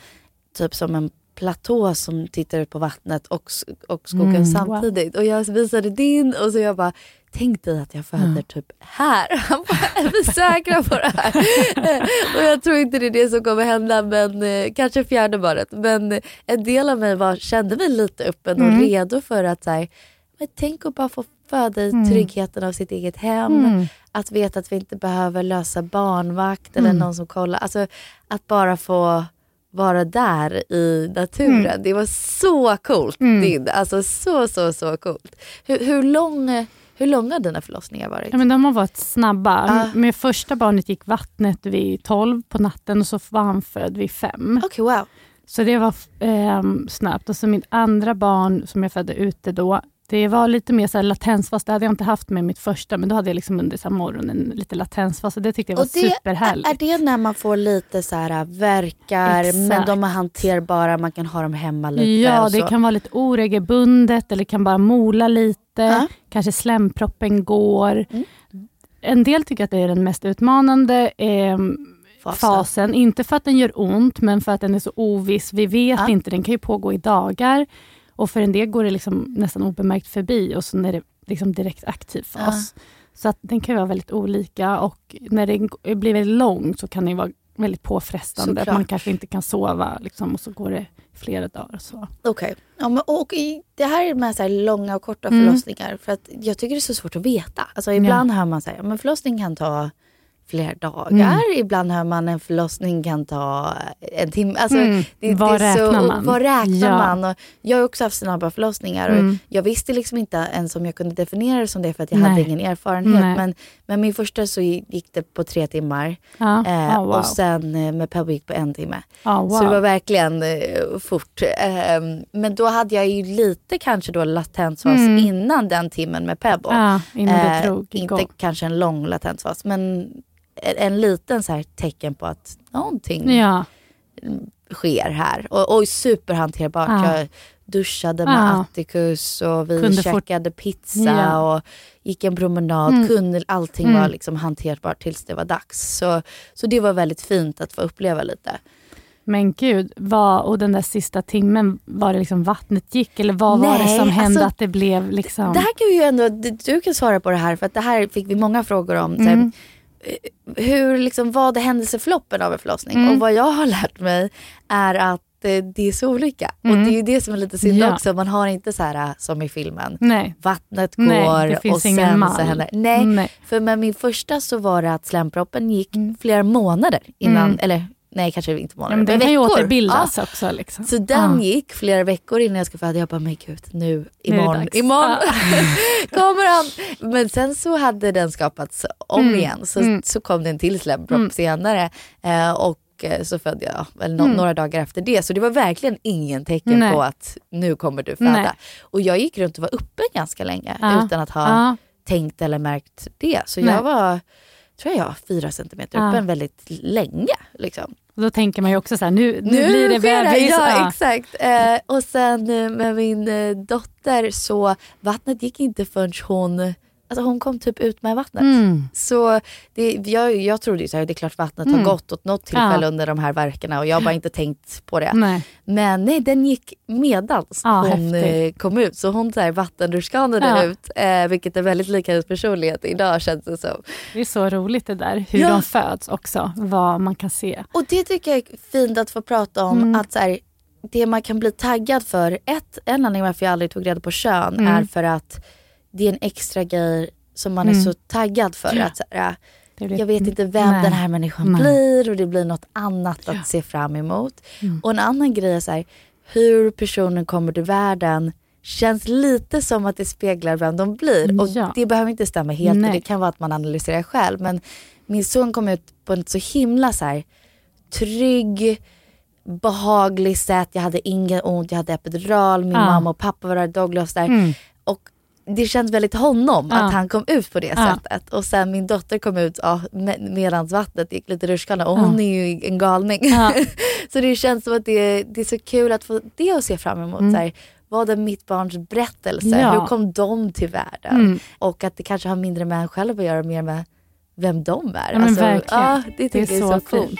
typ som en platå som tittar ut på vattnet och, och skogen Mm, samtidigt. Och jag visade din och så jag bara, tänk dig att jag föder typ här. Han bara, är vi säkra på det här? och jag tror inte det är det som kommer hända, men eh, kanske fjärde barnet. Men eh, en del av mig var, kände mig lite öppen och Mm. redo för att så här, men tänk att bara få föda i Mm. tryggheten av sitt eget hem. Mm. Att veta att vi inte behöver lösa barnvakt eller Mm. någon som kollar. Alltså att bara få vara där i naturen. Det var så coolt. Mm. Din. Alltså så, så, så coolt. Hur, hur, lång, hur långa har dina förlossningar varit? Ja, men de har varit snabba. Ja. Med första barnet gick vattnet vid 12 på natten och så var han född vid 5. Okej, wow. Så det var ehm, snabbt. Och så mitt andra barn som jag födde ute då, det var lite mer så här latensfas. Det hade jag inte haft med mitt första, men då hade jag liksom under så morgonen lite latensfas. Och det tyckte jag var Och det, superhärligt. är det när man får lite så här verkar men Exakt. de är hanterbara, man kan ha dem hemma lite? Ja, det kan vara lite oregelbundet eller kan bara mola lite. Ja. Kanske slemproppen går. Mm. En del tycker att det är den mest utmanande ehm, Fasen. fasen. Inte för att den gör ont, men för att den är så oviss. Vi vet Ja. inte, den kan ju pågå i dagar. Och för en del går det liksom nästan obemärkt förbi och sen är det liksom direkt aktiv fas. Så att den kan vara väldigt olika och när det blir väldigt långt så kan det vara väldigt påfrestande. Att man Såklart. kanske inte kan sova liksom, och så går det flera dagar. Så. Okej. Ja, men- och i- det här är med så här långa och korta Mm. förlossningar. För att jag tycker det är så svårt att veta. Alltså, ibland hör man att förlossning kan ta flera dagar. Mm. Ibland hör man en förlossning kan ta en timme. Alltså, Mm. det, Vad det är så, räknar och man? Vad räknar Ja. man? Och jag har också haft snabba förlossningar. Och Mm. jag visste liksom inte ens om jag kunde definiera det som det för att jag hade Nej. ingen erfarenhet. Nej. Men, men min första så gick det på tre timmar. Ja. Eh, Ah, wow. Och sen eh, med Pebble gick på en timme. Ah, wow. Så det var verkligen eh, fort. Ehm, men då hade jag ju lite kanske då latensfas Mm. innan den timmen med Pebble. Ja, innan det Eh, inte kanske en lång latensfas men en, en liten så här tecken på att någonting Ja. sker här. Och, och superhanterbart. Ja. Jag duschade med Ja. Atticus och vi Kunde käkade pizza Ja. och gick en promenad. Mm. Kunde, allting Mm. var liksom hanterbart tills det var dags. Så, så det var väldigt fint att få uppleva lite. Men gud, vad, och den där sista timmen, var det liksom vattnet gick eller vad var det Nej, som hände alltså, att det blev liksom... Det här kan vi ju ändå, du kan svara på det här för att det här fick vi många frågor om. Mm. Eh, hur, liksom, vad är händelseförloppen av en förlossning? Mm. Och vad jag har lärt mig är att eh, det är så olika. Mm. Och det är ju det som är lite synd Ja. också. Man har inte så här eh, som i filmen. Nej. Vattnet går Nej, och sen så händer Nej, Nej. för med min första så var det att slemproppen gick flera månader innan, Mm. eller nej kanske inte månader, Ja, men den men kan ju återbildas Ja. också. Liksom. Så den Ja. gick flera veckor innan jag skulle föda. Jag bara, men gud, nu, Nu imorgon, dags. imorgon Ja. kommer han. Men sen så hade den skapats om Mm. igen. Så, Mm. så kom det en till slempropp Mm. senare. Eh, och eh, så födde jag väl no Mm. några dagar efter det. Så det var verkligen ingen tecken Nej. på att nu kommer du föda. Nej. Och jag gick runt och var uppe ganska länge Ja. utan att ha Ja. tänkt eller märkt det. Så Nej. jag var, tror jag, fyra centimeter Ja. öppen väldigt länge. Liksom. Då tänker man ju också så här, nu, nu, Nu blir det bebis. Ja, Ja. exakt. Eh, och sen eh, med min eh, dotter så vattnet gick inte förrän hon, alltså hon kom typ ut med vattnet. Mm. Så det, jag, jag trodde ju så här, det är klart vattnet har Mm. gått åt något tillfälle Ja. under de här verkarna och jag har bara inte tänkt på det. Nej. Men nej, den gick medans Ja, hon eh, häftigt. kom ut. Så hon vattenrutschkanade Ja. ut, eh, vilket är väldigt lika hennes personlighet idag känns det som. Det är så roligt det där, hur Ja. de föds också, vad man kan se. Och det tycker jag är fint att få prata om. Mm. Att så här, det man kan bli taggad för, ett, en anledning varför jag aldrig tog reda på kön Mm. är för att det är en extra grej som man är Mm. så taggad för. Att så här, jag vet inte vem Nej. den här människan Nej. blir och det blir något annat att se fram emot. Mm. Och en annan grej är så här, hur personen kommer till världen känns lite som att det speglar vem de blir. Och Ja. det behöver inte stämma helt, Nej. det kan vara att man analyserar själv. Men min son kom ut på ett så himla så här, trygg, behaglig sätt. Jag hade ingen ont, jag hade epidural, min Ja. mamma och pappa var där, Douglas där. Mm. Och det känns väldigt honom Ja. att han kom ut på det Ja. sättet. Och sen min dotter kom ut ja, med, medans vattnet gick lite rutschkana och hon är ju en galning. Så det känns som att det, det är så kul att få det att se fram emot. Mm. Så här, vad är mitt barns berättelse? Hur kom de till världen? Mm. Och att det kanske har mindre med en själv att göra, mer med vem de är. Verkligen. ja, det tycker Det är så, så coolt. fint.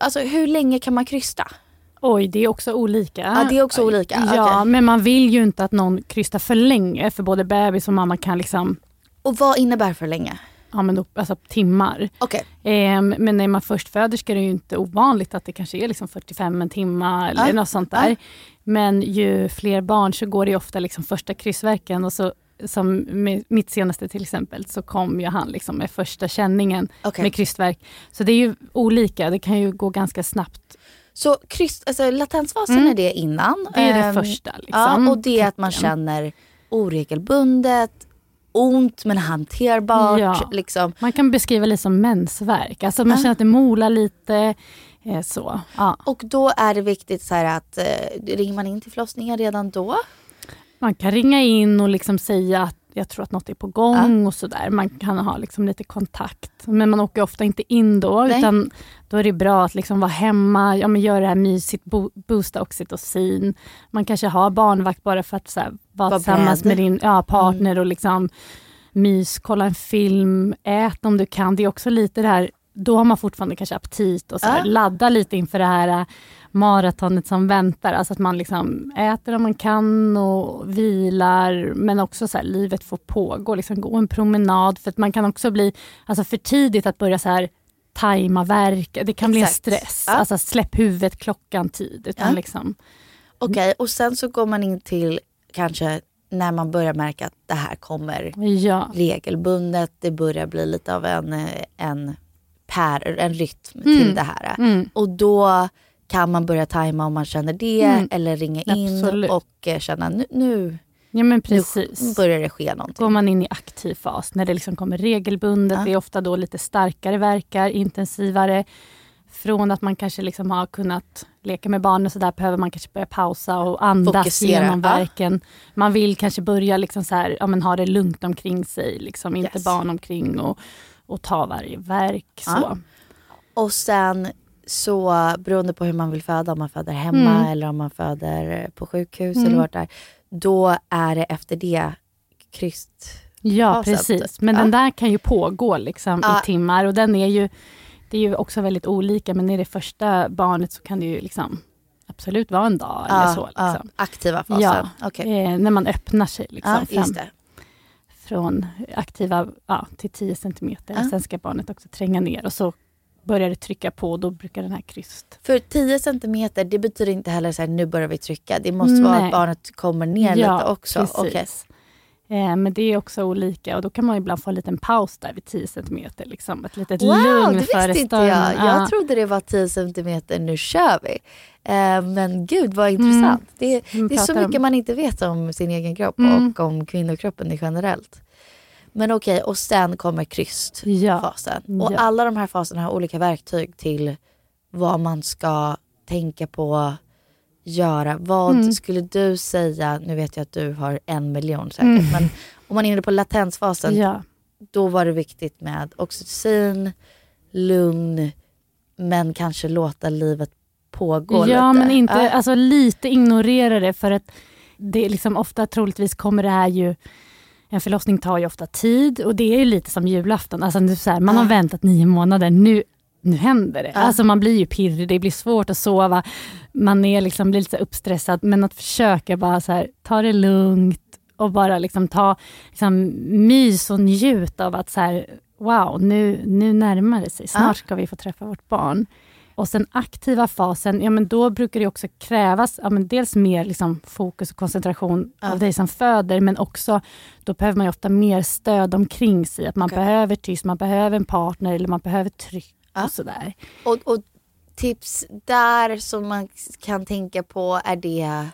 alltså hur länge kan man krysta? Oj, det är också olika. Ja, det är också olika. Ja, men man vill ju inte att någon krystar för länge för både bebis och mamma kan liksom... Och vad innebär för länge? ja, men, upp- alltså, timmar. Okej. Ehm, men när man först föder ska det ju inte ovanligt att det kanske är liksom 45 en timma eller Ja. något sånt där. Ja. Men ju fler barn så går det ju ofta liksom första kryssverken och så som med mitt senaste till exempel så kom ju han liksom med första känningen Okej. med krystverk. Så det är ju olika, det kan ju gå ganska snabbt. Så kryss, alltså, latensfasen Mm. är det innan. Det är det Ehm, första, liksom, Ja, och det är att man känner oregelbundet, ont men hanterbart. Ja. Liksom. Man kan beskriva lite som mensvärk, alltså man Ja. känner att det molar lite. Eh, så. Ja. Och då är det viktigt så att eh, ringer man in till förlossningen redan då? Man kan ringa in och liksom säga att jag tror att något är på gång och sådär. Man kan ha liksom lite kontakt. Men man åker ofta inte in då. Nej. Utan då är det bra att liksom vara hemma, ja, men göra det här mysigt, bo- boosta oxytocin. Man kanske har barnvakt bara för att så här, vara Vara tillsammans med din ja, partner och liksom mys, kolla en film, ät om du kan. Det är också lite det här, då har man fortfarande kanske aptit och så här, Ja. ladda lite inför det här maratonet som väntar. Alltså att man liksom äter om man kan och vilar men också så här, livet får pågå. Liksom gå en promenad för att man kan också bli alltså för tidigt att börja så här tajma verk. Det kan bli en Exakt. stress. Ja. Alltså släpp huvudet klockan tid. Utan Ja. liksom, Okej, och sen så går man in till kanske när man börjar märka att det här kommer ja. regelbundet. Det börjar bli lite av en, eh, en, per, en rytm Mm. till det här. Mm. Och då kan man börja tajma om man känner det Mm. eller ringa in Absolut. och eh, känna nu, nu, Ja men nu precis. börjar det ske någonting. går man in i aktiv fas när det liksom kommer regelbundet. Ja. Det är ofta då lite starkare verkar, intensivare. Från att man kanske liksom har kunnat leka med barnen så där behöver man kanske börja pausa och andas Fokusera, genom verken. Man vill kanske börja liksom så här, ja, men ha det lugnt omkring sig, liksom, inte Yes. barn omkring och, och ta varje verk. Ja. Så. Och sen så beroende på hur man vill föda, om man föder hemma Mm. eller om man föder på sjukhus Mm. eller vart det är. Då är det efter det kryst. Ja, precis. Men Ja. den där kan ju pågå liksom Ja. i timmar och den är ju, det är ju också väldigt olika men i det första barnet så kan det ju liksom absolut vara en dag eller Ja, så. ja, Liksom. aktiva fasen. Ja, Okej. eh, när man öppnar sig liksom, fram, från aktiva till 10 centimeter. Sen ska barnet också tränga ner och så börjar det trycka på då brukar den här kryst... För 10 centimeter, det betyder inte heller så här, nu börjar vi trycka. Det måste vara Nej. att barnet kommer ner lite också. precis. Okej. Eh, men det är också olika och då kan man ibland få en liten paus där vid 10 centimeter. Liksom. Ett litet Wow, lugn det visste inte jag. Ja. Jag trodde det var 10 centimeter, nu kör vi. Eh, men gud vad intressant. Det, Vi det är så pratar om- mycket man inte vet om sin egen kropp Mm. och om kvinnokroppen generellt. Men okej, och sen kommer krystfasen. Ja. Och Ja. alla de här faserna har olika verktyg till vad man ska tänka på, göra. Vad Mm. skulle du säga, nu vet jag att du har en miljon säkert, Mm. men om man är inne på latensfasen, Ja. då var det viktigt med oxytocin, lugn, men kanske låta livet pågå lite. Ja, men inte, Ja. alltså lite ignorera det för att det är liksom ofta troligtvis kommer det här ju en förlossning tar ju ofta tid och det är ju lite som julafton. Alltså, så här, man har väntat nio månader, nu, nu händer det. Ja. Alltså, man blir ju pirrig, det blir svårt att sova. Man är liksom, blir lite uppstressad. Men att försöka bara så här, ta det lugnt och bara liksom ta liksom, mys och njut av att så här, wow, nu, nu närmar det sig. Snart Ja. ska vi få träffa vårt barn. Och sen aktiva fasen, ja men då brukar det också krävas ja, men dels mer liksom fokus och koncentration Ja. av dig som föder, men också då behöver man ju ofta mer stöd omkring sig. Att man Okej. behöver tyst, man behöver en partner eller man behöver tryck Ja. och sådär. Och, och tips där som man kan tänka på, är det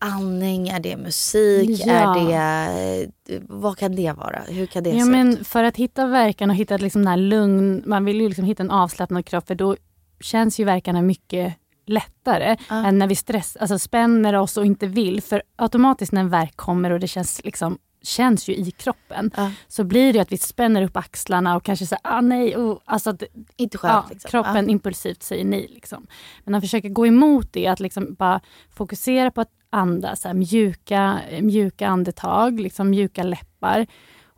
andning, är det musik, Ja. är det, vad kan det vara? Hur kan det Ja, se men ut? för att hitta verkan och hitta liksom den här lugn, man vill ju liksom hitta en avslappnad kropp för då känns ju verkarna mycket lättare Ja. än när vi stress, alltså spänner oss och inte vill. För automatiskt när en verk kommer och det känns, liksom, känns ju i kroppen Ja. så blir det att vi spänner upp axlarna och kanske säger ah, nej, oh, alltså att, Inte skönt ja, liksom. kroppen Ja. impulsivt säger nej. Liksom. Men att försöka gå emot det, att liksom bara fokusera på att andas, så här, mjuka, mjuka andetag, liksom mjuka läppar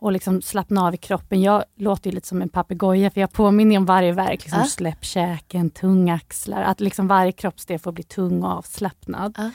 och liksom slappna av i kroppen. Jag låter ju lite som en papegoja för jag påminner om varje verk. Liksom Ja. Släpp käken, tunga axlar, att liksom varje kroppsdel får bli tung och avslappnad. Ja.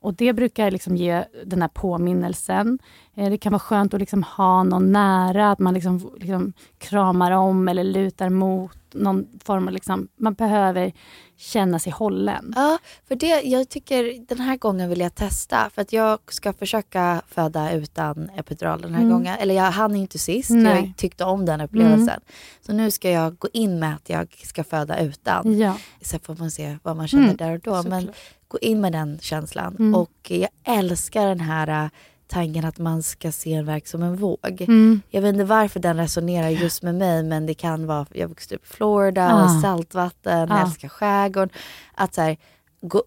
Och Det brukar liksom ge den här påminnelsen. Eh, det kan vara skönt att liksom ha någon nära, att man liksom, liksom kramar om eller lutar mot. Någon form av liksom, man behöver känna sig hållen. Ja, för det, jag tycker den här gången vill jag testa. För att jag ska försöka föda utan epidural den här Mm. gången. Eller jag hann inte sist, Nej. jag tyckte om den upplevelsen. Mm. Så nu ska jag gå in med att jag ska föda utan. Ja. Sen får man se vad man känner Mm, där och då. Men gå in med den känslan. Mm. Och jag älskar den här äh, tanken att man ska se en verk som en våg. Mm. Jag vet inte varför den resonerar just med mig men det kan vara, jag växte upp i Florida, Ah. saltvatten, Ah. älskar skärgården. Att så här, gå,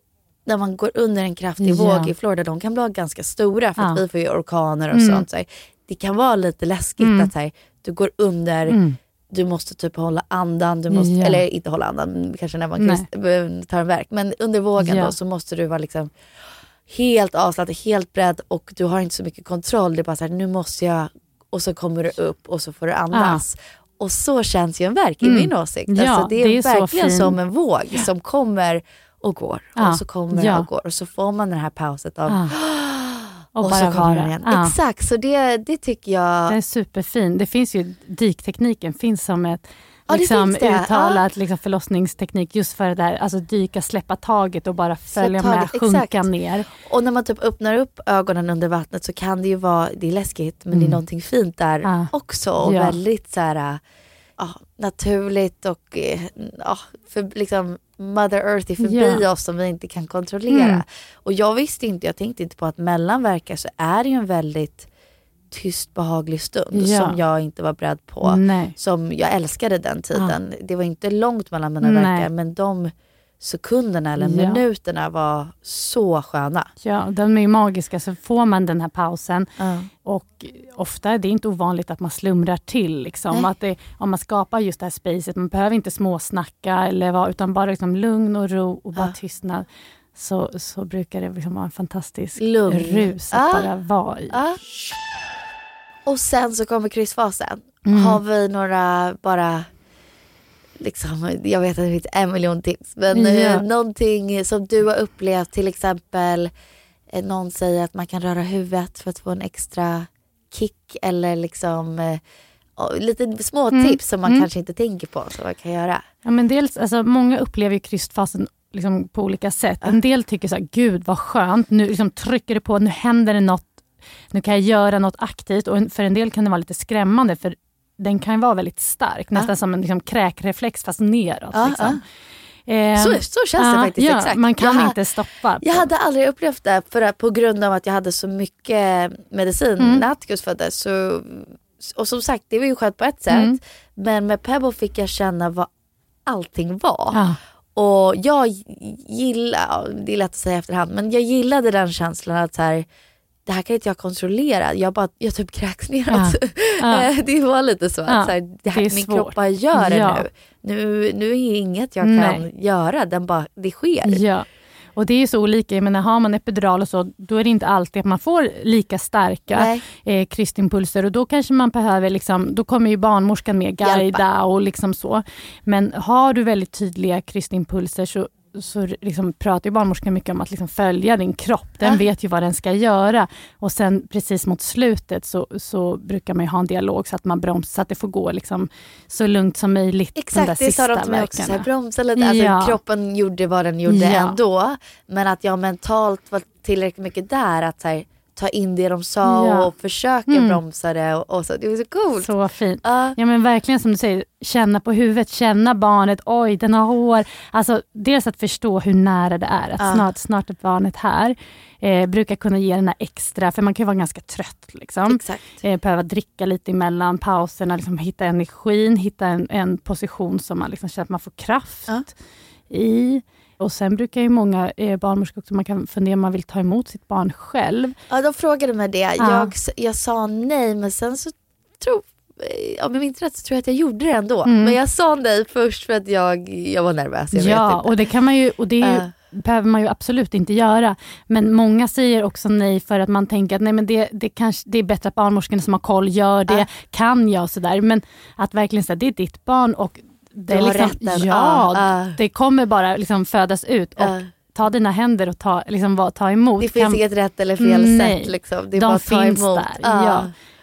när man går under en kraftig Ja. våg i Florida, de kan bli ganska stora för att Ah. vi får ju orkaner och Mm. sånt. Så här. Det kan vara lite läskigt Mm. att så här, du går under, Mm. du måste typ hålla andan, du måste, Ja. eller inte hålla andan, kanske när man krist- tar en verk, men under vågen Ja. då så måste du vara liksom helt avslappnad, helt beredd och du har inte så mycket kontroll. Det är bara så här, nu måste jag, och så kommer du upp och så får du andas. Och så känns ju en verk i Mm. min åsikt. Ja, alltså, det är, det är så verkligen som en våg som kommer och går. Ja. Och så kommer Ja. och går. Och så får man den här pauset av Ah. och, Och så bara kommer den igen. Ja. Exakt, så det, det tycker jag... Den är superfin. Det finns ju, dyktekniken finns som ett Ja, liksom, uttalat liksom, förlossningsteknik just för det där, alltså dyka, släppa taget och bara följa med, sjunka exakt. ner. Och när man typ öppnar upp ögonen under vattnet så kan det ju vara, det är läskigt men det är Mm. någonting fint där Ja. också. Och Ja. väldigt så här, ja, naturligt och eh, ja, för, liksom Mother Earth är förbi Ja. oss som vi inte kan kontrollera. Mm. Och jag visste inte, jag tänkte inte på att mellanverkar så är det ju en väldigt tyst behaglig stund Ja. som jag inte var beredd på. Nej. Som jag älskade den tiden. Det var inte långt mellan mina Nej. verkar men de sekunderna eller Ja. minuterna var så sköna. Ja, de är ju magiska, så får man den här pausen Ja. och ofta är det inte ovanligt att man slumrar till. Liksom. Nej. Att det, om man skapar just det här spacet, man behöver inte småsnacka eller vad, utan bara liksom lugn och ro och bara Ja. tystnad. Så, så brukar det liksom vara en fantastisk Lugn. rus att Ja. bara vara i. Och sen så kommer kryssfasen. Mm. Har vi några bara, liksom, jag vet att det finns en miljon tips. Men eh, någonting som du har upplevt, till exempel eh, någon säger att man kan röra huvudet för att få en extra kick eller liksom eh, lite små Mm. tips som man Mm. kanske inte tänker på som man kan göra. Ja, men dels, alltså, många upplever ju krystfasen liksom, på olika sätt. En del tycker så här, gud vad skönt, nu liksom trycker det på, nu händer det något, nu kan jag göra något aktivt. Och för en del kan det vara lite skrämmande, för den kan vara väldigt stark, nästan som en liksom, kräkreflex fast neråt. Ja, liksom. Eh, Så, så känns det ja, faktiskt. ja, exakt. Man kan Jag inte stoppa. Jag hade aldrig upplevt det för att, på grund av att jag hade så mycket medicin Mm. när Atticus föddes. Så, och som sagt, det var ju skönt på ett sätt. Mm. Men med Pebble fick jag känna vad allting var. Ja. Och jag gillar, ja, det är lätt att säga efterhand, men jag gillade den känslan att så här, det här kan inte jag kontrollera. Jag, bara, jag typ kräks neråt. Ja. det var lite så. Att så här, det här det min svårt. kropp bara gör det Ja. nu. nu. Nu är inget jag kan Nej. göra, den bara, det sker. Ja. Och det är så olika, jag menar, har man epidural och så, då är det inte alltid att man får lika starka eh, krystimpulser och då kanske man behöver, liksom, då kommer ju barnmorskan med guida och liksom så. Men har du väldigt tydliga krystimpulser så, så liksom pratar ju barnmorskan mycket om att liksom följa din kropp. Den Ja. vet ju vad den ska göra. Och sen precis mot slutet så, så brukar man ju ha en dialog så att man bromsar, så att det får gå liksom så lugnt som möjligt. de Exakt, det sa de till mig också. Så här, bromsa lite. Alltså, Ja. Kroppen gjorde vad den gjorde Ja. ändå. Men att jag mentalt var tillräckligt mycket där att så här, ta in det de sa Ja. och försöka Mm. bromsa det. Och, och så. Det var så coolt. Så fint. Ja. Ja men verkligen som du säger, känna på huvudet, känna barnet, oj den har hår. Alltså dels att förstå hur nära det är, att Ja. snart, snart är barnet här. Eh, brukar kunna ge den här extra, för man kan vara ganska trött. Liksom. Exakt. Eh, behöva dricka lite emellan pauserna, liksom, hitta energin, hitta en, en position som man liksom känner att man får kraft Ja. i. Och sen brukar ju många eh, barnmorskor också, man kan fundera om man vill ta emot sitt barn själv. Ja, de frågade mig det. Ja. Jag, jag sa nej men sen så tror om jag minns rätt så tror jag att jag gjorde det ändå. Mm. Men jag sa nej först för att jag, jag var nervös. Jag ja, och det kan man ju, och det ju, Ja. behöver man ju absolut inte göra. Men många säger också nej för att man tänker att nej, men det, det, kanske, det är bättre att barnmorskan som har koll gör det, Ja. kan jag sådär. Men att verkligen säga det är ditt barn och det, är liksom, rätten. ja, ja. det kommer bara liksom födas ut. Och Ja. ta dina händer och ta, liksom, va- ta emot. Det finns kan- inget rätt eller fel Nej, sätt. Liksom. Det är de bara att ta finns emot. där.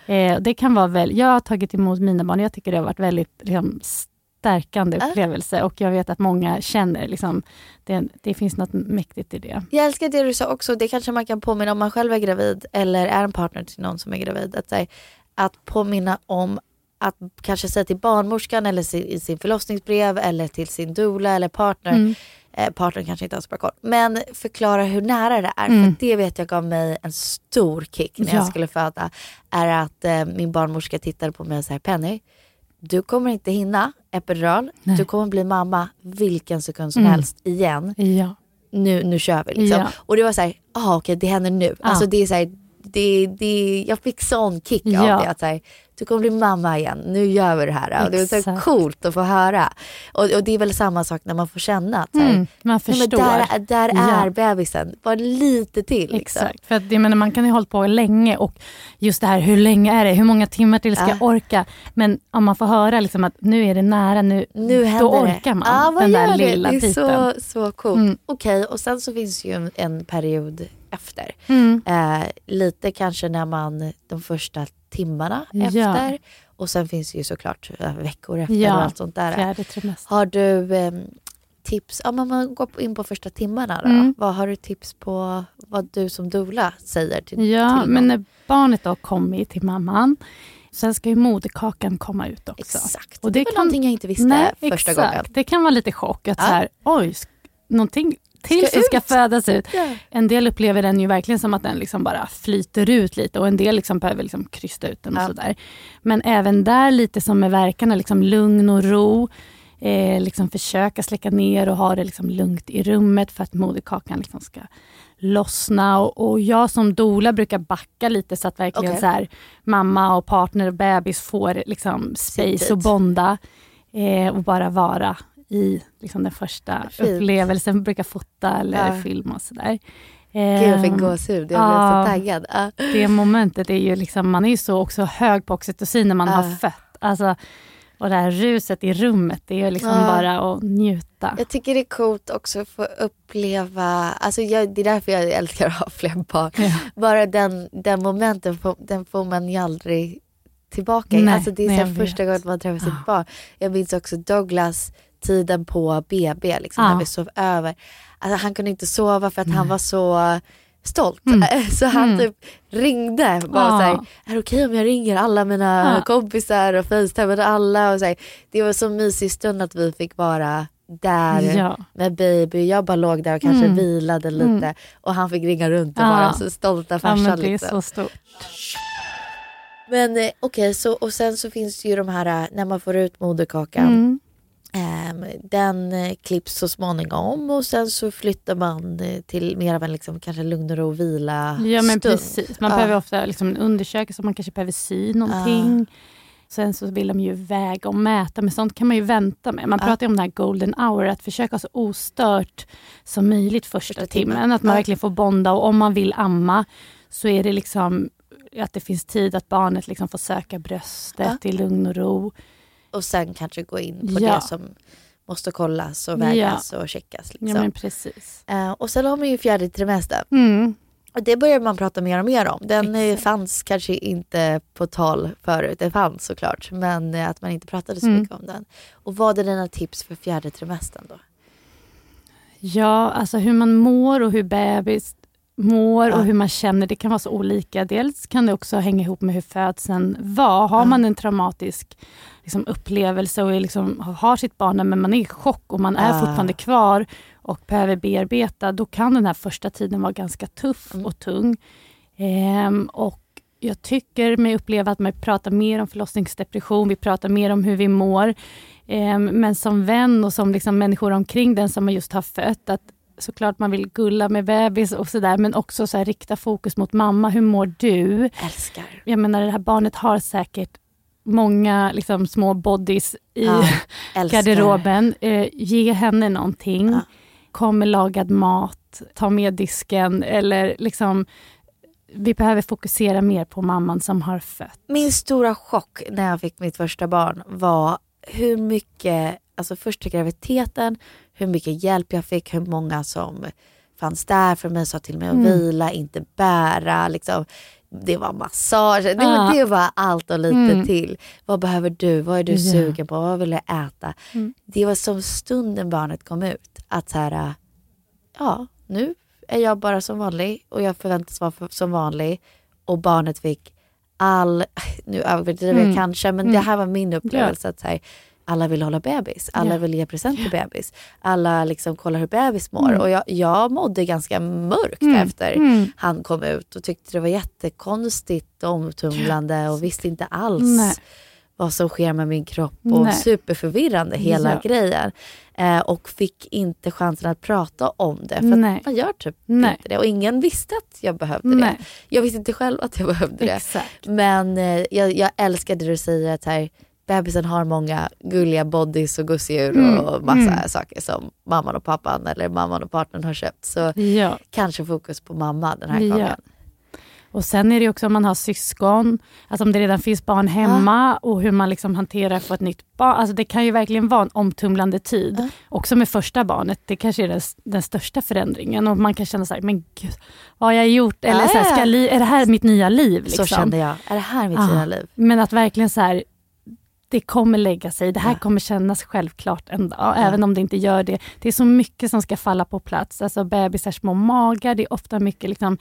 Ja. Eh, det kan vara väl, jag har tagit emot mina barn jag tycker det har varit väldigt liksom, stärkande upplevelse och jag vet att många känner liksom, det, det finns något mäktigt i det. Jag älskar det du sa också, det kanske man kan påminna om man själv är gravid eller är en partner till någon som är gravid. Att, här, att påminna om att kanske säga till barnmorskan eller sin, i sin förlossningsbrev eller till sin doula eller partner. Mm. Eh, partnern kanske inte har så bra koll. Men förklara hur nära det är. Mm. För det vet jag gav mig en stor kick när jag Ja. skulle föda. Är att eh, min barnmorska tittade på mig och sa Penny, du kommer inte hinna epidural. Nej. Du kommer bli mamma vilken sekund som Mm. helst igen Ja. nu, nu kör vi. Liksom. Ja. Och det var så här, ah, okej det händer nu. Ja. Alltså det är så här, det, det, jag fick sån kick av det. Att så här, du kommer bli mamma igen, nu gör vi det här. Och det var så coolt att få höra. Och, och det är väl samma sak när man får känna att Mm, man förstår. men där, där Ja. är bebisen, bara lite till. Liksom. Exakt, för att, jag menar, man kan ju ha hållit på länge och just det här hur länge är det, hur många timmar till ska Ja. jag orka? Men om man får höra liksom att nu är det nära, nu, Nu då orkar man Ja, den där det? lilla det är biten. så, så coolt. Mm. Okej, och sen så finns ju en, en period efter. Mm. Eh, lite kanske när man, de första timmarna Ja. efter. Och sen finns det ju såklart eh, veckor efter Ja, och allt sånt där. Har du eh, tips, ja, men man går in på första timmarna då. Mm. Vad har du tips på vad du som doula säger till, Ja, till men när barnet då kommer till mamman, sen ska ju moderkakan komma ut också. Exakt, Och det, det var kan- någonting jag inte visste Nej, första exakt. gången. Det kan vara lite chock att Ja. så här, oj, någonting till Ska som ska ut. födas ut. Ja. En del upplever den ju verkligen som att den liksom bara flyter ut lite och en del liksom behöver liksom krysta ut den och Ja. sådär. Men även där lite som med verkarna, liksom lugn och ro. Eh, liksom försöka släcka ner och ha det liksom lugnt i rummet för att moderkakan liksom ska lossna. Och, och jag som doula brukar backa lite så att verkligen Okej. så här, mamma och partner och bebis får liksom space tid. och bonda. Eh, och bara vara i liksom den första Fint. upplevelsen. Brukar fota eller Ja. filma och sådär. Gud jag fick Ehm, gåshud, jag blev ja. så taggad. Ja. det momentet är ju liksom, man är ju så också hög på oxytocin när man Ja. har fött. Alltså, och det här ruset i rummet, det är liksom Ja. bara att njuta. Jag tycker det är coolt också att få uppleva, alltså jag, det är därför jag älskar att ha fler barn. Bara den, den momenten, den får man ju aldrig tillbaka. Nej, alltså det är nej, första gången man träffar sitt barn. Jag minns också Douglas tiden på BB, liksom, Ja. när vi sov över. Alltså, han kunde inte sova för att han var så stolt. Mm. Så han Mm. typ ringde. Bara Ja. så här, är det okej om jag ringer alla mina Ja. kompisar och facetimade alla? Och så här. Det var så mysig stund att vi fick vara där Ja. med baby. Jag bara låg där och kanske Mm. vilade lite. Mm. Och han fick ringa runt och Ja. vara så stolta Ja, farsan. men det är liksom. så stort. Men eh, okej, så och sen så finns det ju de här eh, när man får ut moderkakan. Ehm, den eh, klipps så småningom och sen så flyttar man eh, till mer av en liksom, kanske lugnare och vila Ja men stund. precis, man Ja. behöver ofta liksom undersöka så man kanske behöver sy någonting. Sen så vill de ju väga och mäta, men sånt kan man ju vänta med. Man Ja. pratar om det här golden hour, att försöka så ostört som möjligt första, Första timmen. timmen. Att man Ja. verkligen får bonda och om man vill amma så är det liksom att det finns tid att barnet liksom får söka bröstet i lugn och ro. Och sen kanske gå in på Ja. det som måste kollas och vägas och checkas. Liksom. Ja men precis. Eh, och sen har man ju fjärde trimestern. Mm. Och det börjar man prata mer och mer om. Den eh, Exakt. fanns kanske inte på tal förut. Den fanns såklart, men eh, att man inte pratade så Mm. mycket om den. Och vad är dina tips för fjärde trimestern då? Ja, alltså hur man mår och hur bebis mår Ja. och hur man känner, det kan vara så olika. Dels kan det också hänga ihop med hur födseln var. Har Ja. man en traumatisk liksom, upplevelse och liksom, har sitt barn men man är i chock och man är Ja. fortfarande kvar och behöver bearbeta, då kan den här första tiden vara ganska tuff Mm. och tung. Ehm, och jag tycker mig uppleva att man pratar mer om förlossningsdepression, vi pratar mer om hur vi mår. Ehm, men som vän och som liksom människor omkring den som man just har fött, att såklart man vill gulla med bebis och sådär, men också så här, rikta fokus mot mamma. Hur mår du? Älskar. Jag menar, det här barnet har säkert många liksom, små bodies i Ja, garderoben. Eh, ge henne någonting. Ja. Kom med lagad mat, ta med disken eller liksom vi behöver fokusera mer på mamman som har fött. Min stora chock när jag fick mitt första barn var hur mycket, alltså första graviditeten, hur mycket hjälp jag fick, hur många som fanns där för mig, sa till mig att Mm. vila, inte bära. Liksom. Det var massage, det, Ja. det var allt och lite Mm. till. Vad behöver du? Vad är du Ja. sugen på? Vad vill du äta? Mm. Det var som stunden barnet kom ut. Att så här, ja nu är jag bara som vanlig och jag förväntas vara för, som vanlig. Och barnet fick all, nu överdriver jag Mm. kanske, men Mm. det här var min upplevelse. Att så här, alla vill hålla bebis, alla Ja. vill ge present till bebis. Alla liksom kollar hur bebis mår. Mm. Och jag, jag mådde ganska mörkt Mm. efter Mm. han kom ut och tyckte det var jättekonstigt och omtumlande och visste inte alls Nej. vad som sker med min kropp och Nej. superförvirrande hela Ja. grejen. Eh, och fick inte chansen att prata om det för Nej. man gör typ Nej. inte det. Och ingen visste att jag behövde det. Jag visste inte själv att jag behövde det. Exakt. Men eh, jag, jag älskar det du säger att här, bebisen har många gulliga bodys och gosedjur Mm, och massa mm. saker som mamman och pappan eller mamman och partnern har köpt. Så Ja. kanske fokus på mamma den här Ja. gången. Och sen är det också om man har syskon, alltså om det redan finns barn hemma och hur man liksom hanterar för ett nytt barn. Alltså det kan ju verkligen vara en omtumlande tid. Ja. Också med första barnet, det kanske är den, den största förändringen och man kan känna så här, men gud, vad har jag gjort? Eller Ja, så här, ska li- är det här mitt nya liv? Liksom? Så kände jag. Är det här mitt Ja. fina liv? Men att verkligen så här, det kommer lägga sig. Det här kommer kännas självklart en dag, även om det inte gör det. Det är så mycket som ska falla på plats. Alltså bebisars små magar, det är ofta mycket liksom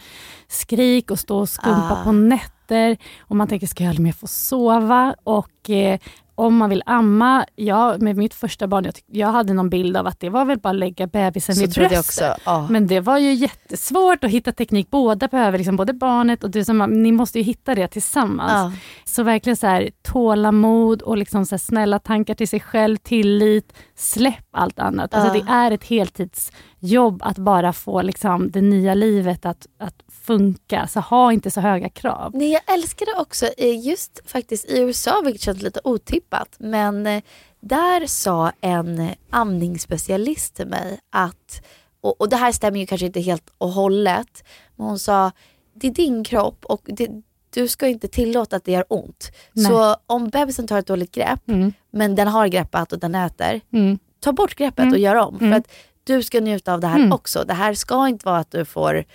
skrik och stå och skumpa Ah. på nätter. Och man tänker, ska jag aldrig mer få sova? Och eh, om man vill amma, ja, med mitt första barn, jag, jag hade någon bild av att det var väl bara att lägga bebisen Så vid bröstet. Ja. Men det var ju jättesvårt att hitta teknik. Båda behöver, liksom, både barnet och du som ni måste ju hitta det tillsammans. Ja. Så verkligen så här, tålamod och liksom så snälla tankar till sig själv, tillit, släpp allt annat. Alltså, Ja. Det är ett heltidsjobb att bara få liksom, det nya livet att, att funka. Så ha inte så höga krav. Nej, jag älskar det också eh, just faktiskt i USA, vilket känns lite otippat. Men eh, där sa en amningsspecialist till mig att, och, och det här stämmer ju kanske inte helt och hållet, men hon sa det är din kropp och det, du ska inte tillåta att det gör ont. Nej. Så om bebisen tar ett dåligt grepp, Mm. men den har greppat och den äter, Mm. ta bort greppet Mm. och gör om. Mm. För att du ska njuta av det här Mm. också. Det här ska inte vara att du får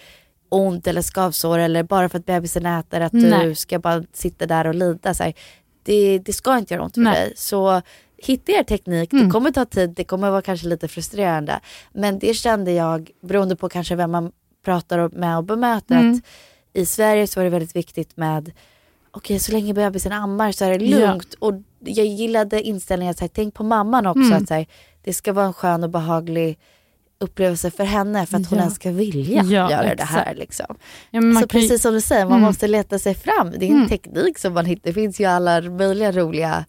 ont eller skavsår eller bara för att bebisen äter att Nej. du ska bara sitta där och lida. Så här. Det, det ska inte göra ont för Nej. dig. Så hitta er teknik, Mm. det kommer ta tid, det kommer vara kanske lite frustrerande. Men det kände jag, beroende på kanske vem man pratar med och bemöter, Mm. att i Sverige så var det väldigt viktigt med okej så länge bebisen ammar så är det Ja. lugnt. Och jag gillade inställningen att här, tänk på mamman också. Mm. Att här, det ska vara en skön och behaglig upplevelse för henne för att hon Ja. ens ska vilja Ja, göra det här. exakt. Liksom. Ja, så kan ju- precis som du säger, man Mm. måste leta sig fram. Det är en Mm. teknik som man hittar. Det finns ju alla möjliga roliga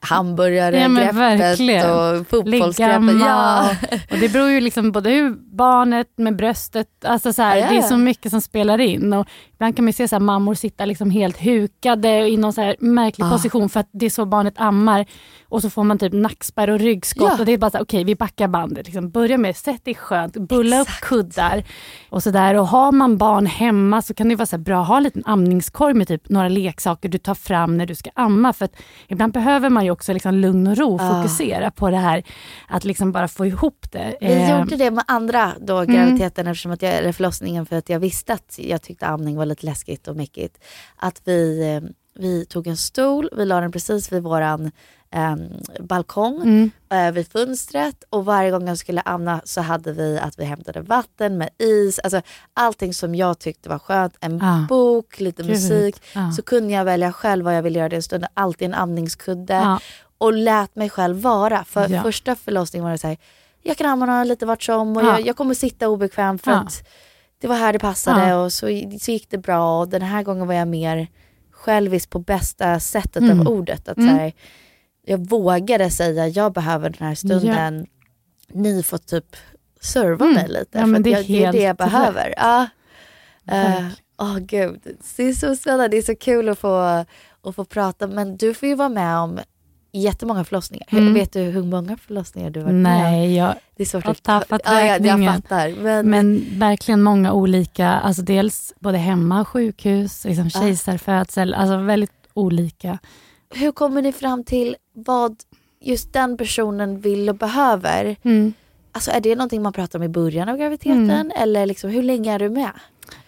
hamburgare, Ja, greppet och fotbollsgreppet. Ja. och, det beror ju liksom både hur barnet med bröstet, alltså så här, Ja, ja, det är så mycket som spelar in. Och ibland kan man ju se så här, mammor sitta liksom helt hukade i någon så märklig Ah. position för att det är så barnet ammar. Och så får man typ nackspärr och ryggskott Ja. och det är bara så här, okej vi backar bandet. Liksom, börja med, sätt dig skönt, bulla upp kuddar och sådär. Och har man barn hemma så kan det vara så här bra att ha en liten amningskorg med typ några leksaker du tar fram när du ska amma. För ibland behöver man ju också liksom lugn och ro Ah. fokusera på det här att liksom bara få ihop det. Vi Eh, gjorde det med andra då, Mm. graviditeten eftersom att jag, eller förlossningen för att jag visste att jag tyckte amning var lite läskigt och mäckigt. Att vi, eh, vi tog en stol, vi la den precis vid våran eh, balkong Mm. eh, vid fönstret och varje gång jag skulle amma så hade vi att vi hämtade vatten med is, alltså allting som jag tyckte var skönt, en Ah. bok, lite Gud. musik. Ah. Så kunde jag välja själv vad jag ville göra den stunden, alltid en amningskudde Ja. och lät mig själv vara. För Ja. första förlossningen var det så här, jag kan amma lite vart som och Ja. jag, jag kommer sitta obekvämt för Ja. att det var här det passade Ja. och så, så gick det bra och den här gången var jag mer självisk på bästa sättet Mm. av ordet. Att Mm. så här, jag vågade säga jag behöver den här stunden, ni får typ serva Mm. mig lite. Ja, för det är jag, det är det jag behöver. Ja. Verkligen. Åh gud, det är så spännande, det är så kul att få, att få prata. Men du får ju vara med om jättemånga förlossningar. Mm. Vet du hur många förlossningar du har varit med? Nej, jag Det är svårt har att tappat ja, jag, jag räkningen. fattar. Men, Men verkligen många olika, alltså dels både hemma, sjukhus, liksom Ja. kejsarfödsel, alltså väldigt olika. hur kommer ni fram till vad just den personen vill och behöver? Mm. Alltså är det någonting man pratar om i början av graviditeten Mm. eller liksom, hur länge är du med?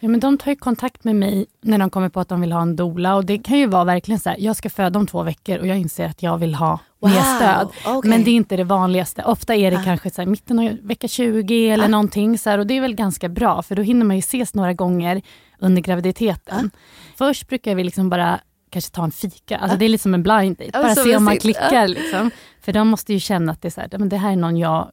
Ja, men de tar ju kontakt med mig när de kommer på att de vill ha en doula. Och det kan ju vara verkligen så här, jag ska föda om två veckor och jag inser att jag vill ha Wow, mer stöd. okej. Men det är inte det vanligaste. Ofta är det Ah. kanske så här, mitten av vecka 20 eller Ah. någonting. Så här, och det är väl ganska bra för då hinner man ju ses några gånger under graviditeten. Ah. Först brukar vi liksom bara kanske ta en fika. Alltså Det är lite som en blind date. Bara se om man mysigt. klickar. Ah. Liksom. För de måste ju känna att det, är så här, men det här är någon jag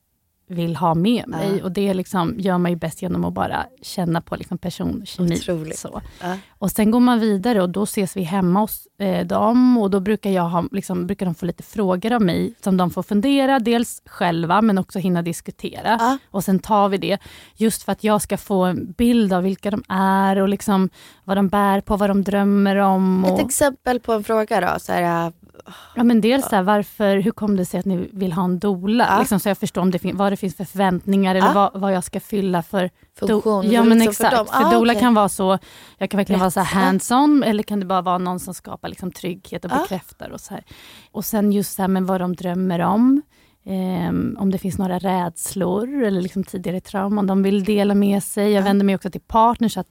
vill ha med mig. Ah. Och det liksom gör man ju bäst genom att bara känna på liksom personkemi. Otroligt. Så. Ja. Och sen går man vidare och då ses vi hemma hos eh, dem och då brukar, jag ha, liksom, brukar de få lite frågor av mig som de får fundera, dels själva men också hinna diskutera. Ja. Och sen tar vi det just för att jag ska få en bild av vilka de är och liksom vad de bär på, vad de drömmer om. Och, Ett exempel på en fråga då. Så här, ja, men dels så här, varför, hur kom det sig att ni vill ha en doula? Ja. Liksom, så jag förstår om det vad det finns för förväntningar eller Ja. vad, vad jag ska fylla för funktion. Ja men liksom för exakt, dem. för, Ah, doula okej. kan vara så, jag kan verkligen vara så Rätt. hands-on eller kan det bara vara någon som skapar liksom trygghet och Ja. bekräftar och så här. Och sen just så här, men vad de drömmer om. Ehm, om det finns några rädslor eller liksom tidigare trauman de vill dela med sig. Jag Ja. vänder mig också till partners att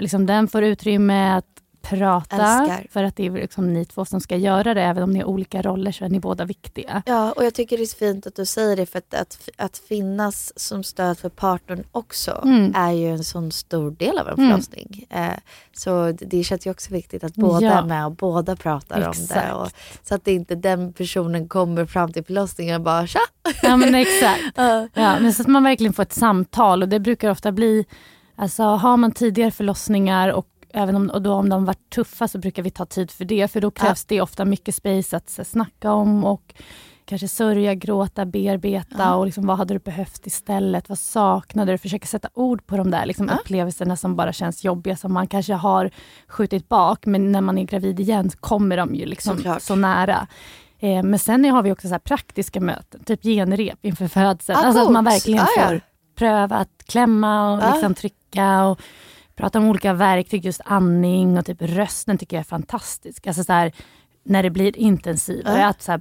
liksom, den får utrymme att prata. Älskar. För att det är liksom ni två som ska göra det. Även om ni har olika roller så är ni båda viktiga. Ja, och jag tycker det är så fint att du säger det för att, att, att finnas som stöd för partnern också Mm. är ju en sån stor del av en Mm. förlossning. Eh, så det, känns ju också viktigt att båda Ja. är med och båda pratar om det. Exakt. Och, så att det inte den personen kommer fram till förlossningen och bara tja! Ja men exakt. Ja, men så att man verkligen får ett samtal och det brukar ofta bli, alltså har man tidigare förlossningar och även om, och då om de varit tuffa så brukar vi ta tid för det, för då krävs det ofta mycket space att så, snacka om och kanske sörja, gråta, bearbeta Ja. och liksom, vad hade du behövt istället? Vad saknade du? Försöka sätta ord på de där liksom, Ja. upplevelserna som bara känns jobbiga, som man kanske har skjutit bak, men när man är gravid igen så kommer de ju liksom så nära. Eh, men sen har vi också så praktiska möten, typ genrep inför födseln. Ah, alltså att man verkligen Ah, ja. får pröva att klämma och Ah. liksom trycka och prata om olika verktyg, just andning och typ rösten tycker jag är fantastisk. Alltså så här, när det blir intensivare, Ah. att så här,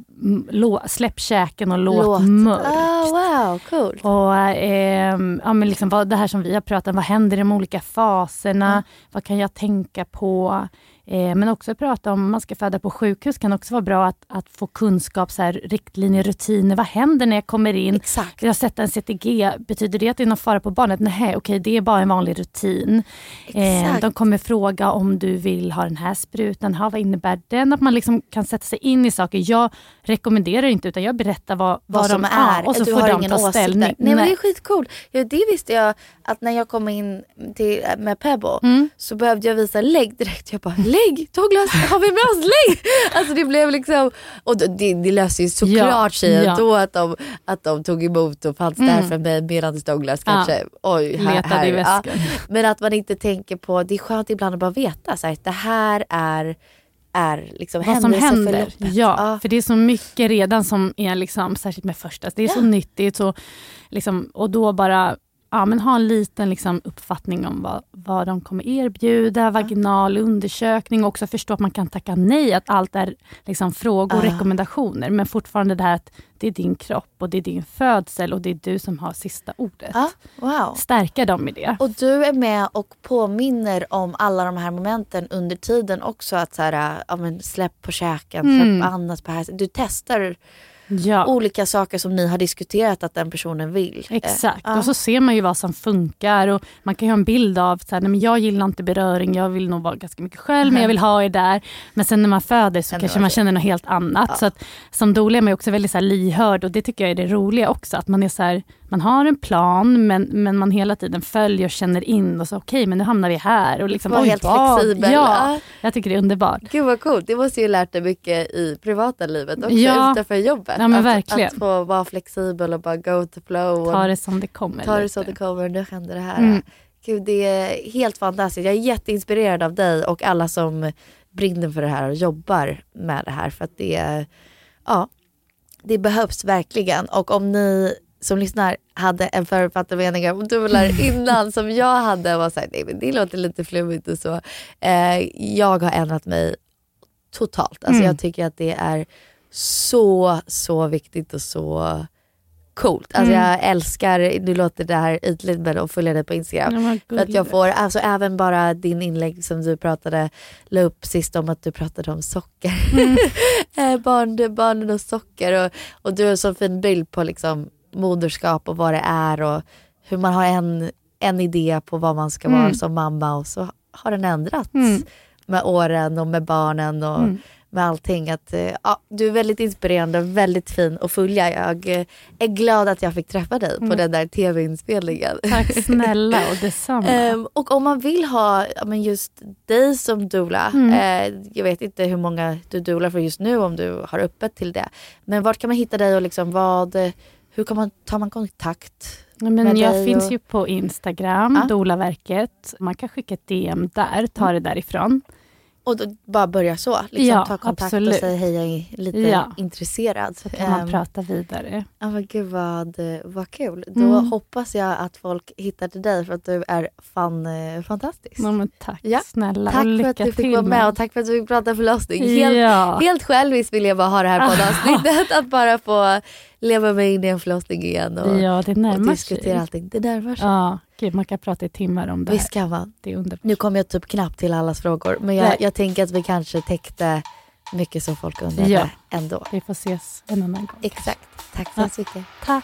lå, släpp käken och låt, Låt. mörkt. Ah, wow, coolt. Och ehm, ja, men liksom vad, det här som vi har pratat om, vad händer i de olika faserna? Vad kan jag tänka på? Eh, men också prata om, man ska föda på sjukhus kan också vara bra att, att få kunskap, så här, riktlinjer, rutiner. Vad händer när jag kommer in? Exakt. Jag har sett en CTG, betyder det att det är någon fara på barnet? Nej, okej, det är bara en vanlig rutin. Eh, de kommer fråga om du vill ha den här sprutan. Ha, vad innebär den? Att man liksom kan sätta sig in i saker. Jag rekommenderar inte, utan jag berättar vad, vad de som ja, är. och så du får de ta åsikt ställning. Nej, men det är skitcoolt. Ja, det visste jag att när jag kom in till, med Pebbo Mm. så behövde jag visa lägg direkt. Jag bara lägg Douglas, har vi med oss lägg? Alltså det blev liksom, och det, det löste ju såklart Ja, sig ja. ändå att de, att de tog emot och fanns där Mm. för mig medan Douglas Ja. kanske, oj här, Letade här, i ja. Men att man inte tänker på, det är skönt ibland att bara veta så här, att det här är, är liksom vad som händer. händelseförloppet. Ja, för det är så mycket redan som är, liksom, särskilt med första, det är så Ja. nyttigt. Så, liksom, och då bara ja, men ha en liten liksom, uppfattning om vad, vad de kommer erbjuda, vaginal undersökning, och också förstå att man kan tacka nej, att allt är liksom, frågor och Ah. rekommendationer. Men fortfarande det här att det är din kropp och det är din födsel och det är du som har sista ordet. Ja, wow. Stärka dem i det. Och du är med och påminner om alla de här momenten under tiden också. Att så här, ja, men släpp på käken, Mm. släpp andas på här. Du testar Ja. olika saker som ni har diskuterat att den personen vill. Eh, Exakt, ja. och så ser man ju vad som funkar. Och man kan ju ha en bild av så här, nej, men jag gillar inte beröring, jag vill nog vara ganska mycket själv, men jag vill ha er där. Men sen när man föder så kanske man känner något helt annat. Ja. Så att, som doula är man också väldigt så här, lyhörd och det tycker jag är det roliga också. Att man är så här, man har en plan men, men man hela tiden följer och känner in och så okej men nu hamnar vi här. Och liksom, Var helt vad? flexibel. Ja, Ja. jag tycker det är underbart. Gud vad coolt. Det måste ju lärt dig mycket i privata livet också Ja. utanför jobbet. Ja, men att, verkligen. att få vara flexibel och bara go to flow. Ta det som det kommer. ta det så det kommer. Nu händer det här. Mm. Gud, det är helt fantastiskt. Jag är jätteinspirerad av dig och alla som brinner för det här och jobbar med det här. För att det, är- ja, det behövs verkligen. Och om ni som lyssnar hade en förutfattad mening om dolar innan som jag hade var såhär, nej men det låter lite flummigt och så. Eh, jag har ändrat mig totalt. Alltså Mm. jag tycker att det är så, så viktigt och så coolt. Alltså Mm. jag älskar, nu låter det här ytligt men att följa dig på Instagram. För att jag får, alltså även bara din inlägg som du pratade, la upp sist om att du pratade om socker. Mm. Eh, Barn, barnen och socker och, och du har en så fin bild på liksom moderskap och vad det är och hur man har en, en idé på vad man ska vara Mm. som mamma och så har den ändrats Mm. med åren och med barnen och Mm. med allting. Att, eh, ja, du är väldigt inspirerande och väldigt fin att följa. Jag eh, är glad att jag fick träffa dig på Mm. den där tv-inspelningen. Tack snälla och detsamma. Ehm, och om man vill ha men just dig som doula, Mm. eh, jag vet inte hur många du doular för just nu om du har öppet till det. Men vart kan man hitta dig och liksom vad, hur kan man, tar man kontakt? Nej, men jag dig finns och- ju på Instagram, Ja. Dolaverket. Man kan skicka ett DM där, ta det därifrån. Och då bara börja så, liksom, Ja, ta kontakt absolut. och säga hej jag är lite Ja. intresserad. Så kan man Ehm, prata vidare. Ja men gud vad, vad kul. Då Mm. hoppas jag att folk hittar till dig för att du är fan, eh, fantastisk. Ja, men tack Ja. snälla Tack och för att du fick vara med med och tack för att du fick prata förlossning. Helt, Ja. helt själviskt vill jag bara ha det här poddavsnittet. att bara få leva mig in i en förlossning igen och, Ja, det och diskutera sig. allting. Det närmar sig. Ja, gud, man kan prata i timmar om det Visst kan man. Det är underbart. Nu kommer jag typ knappt till allas frågor men jag, jag tänker att vi kanske täckte mycket som folk undrade Ja. ändå. Vi får ses en annan gång. Exakt. Tack så Ja. mycket. Tack.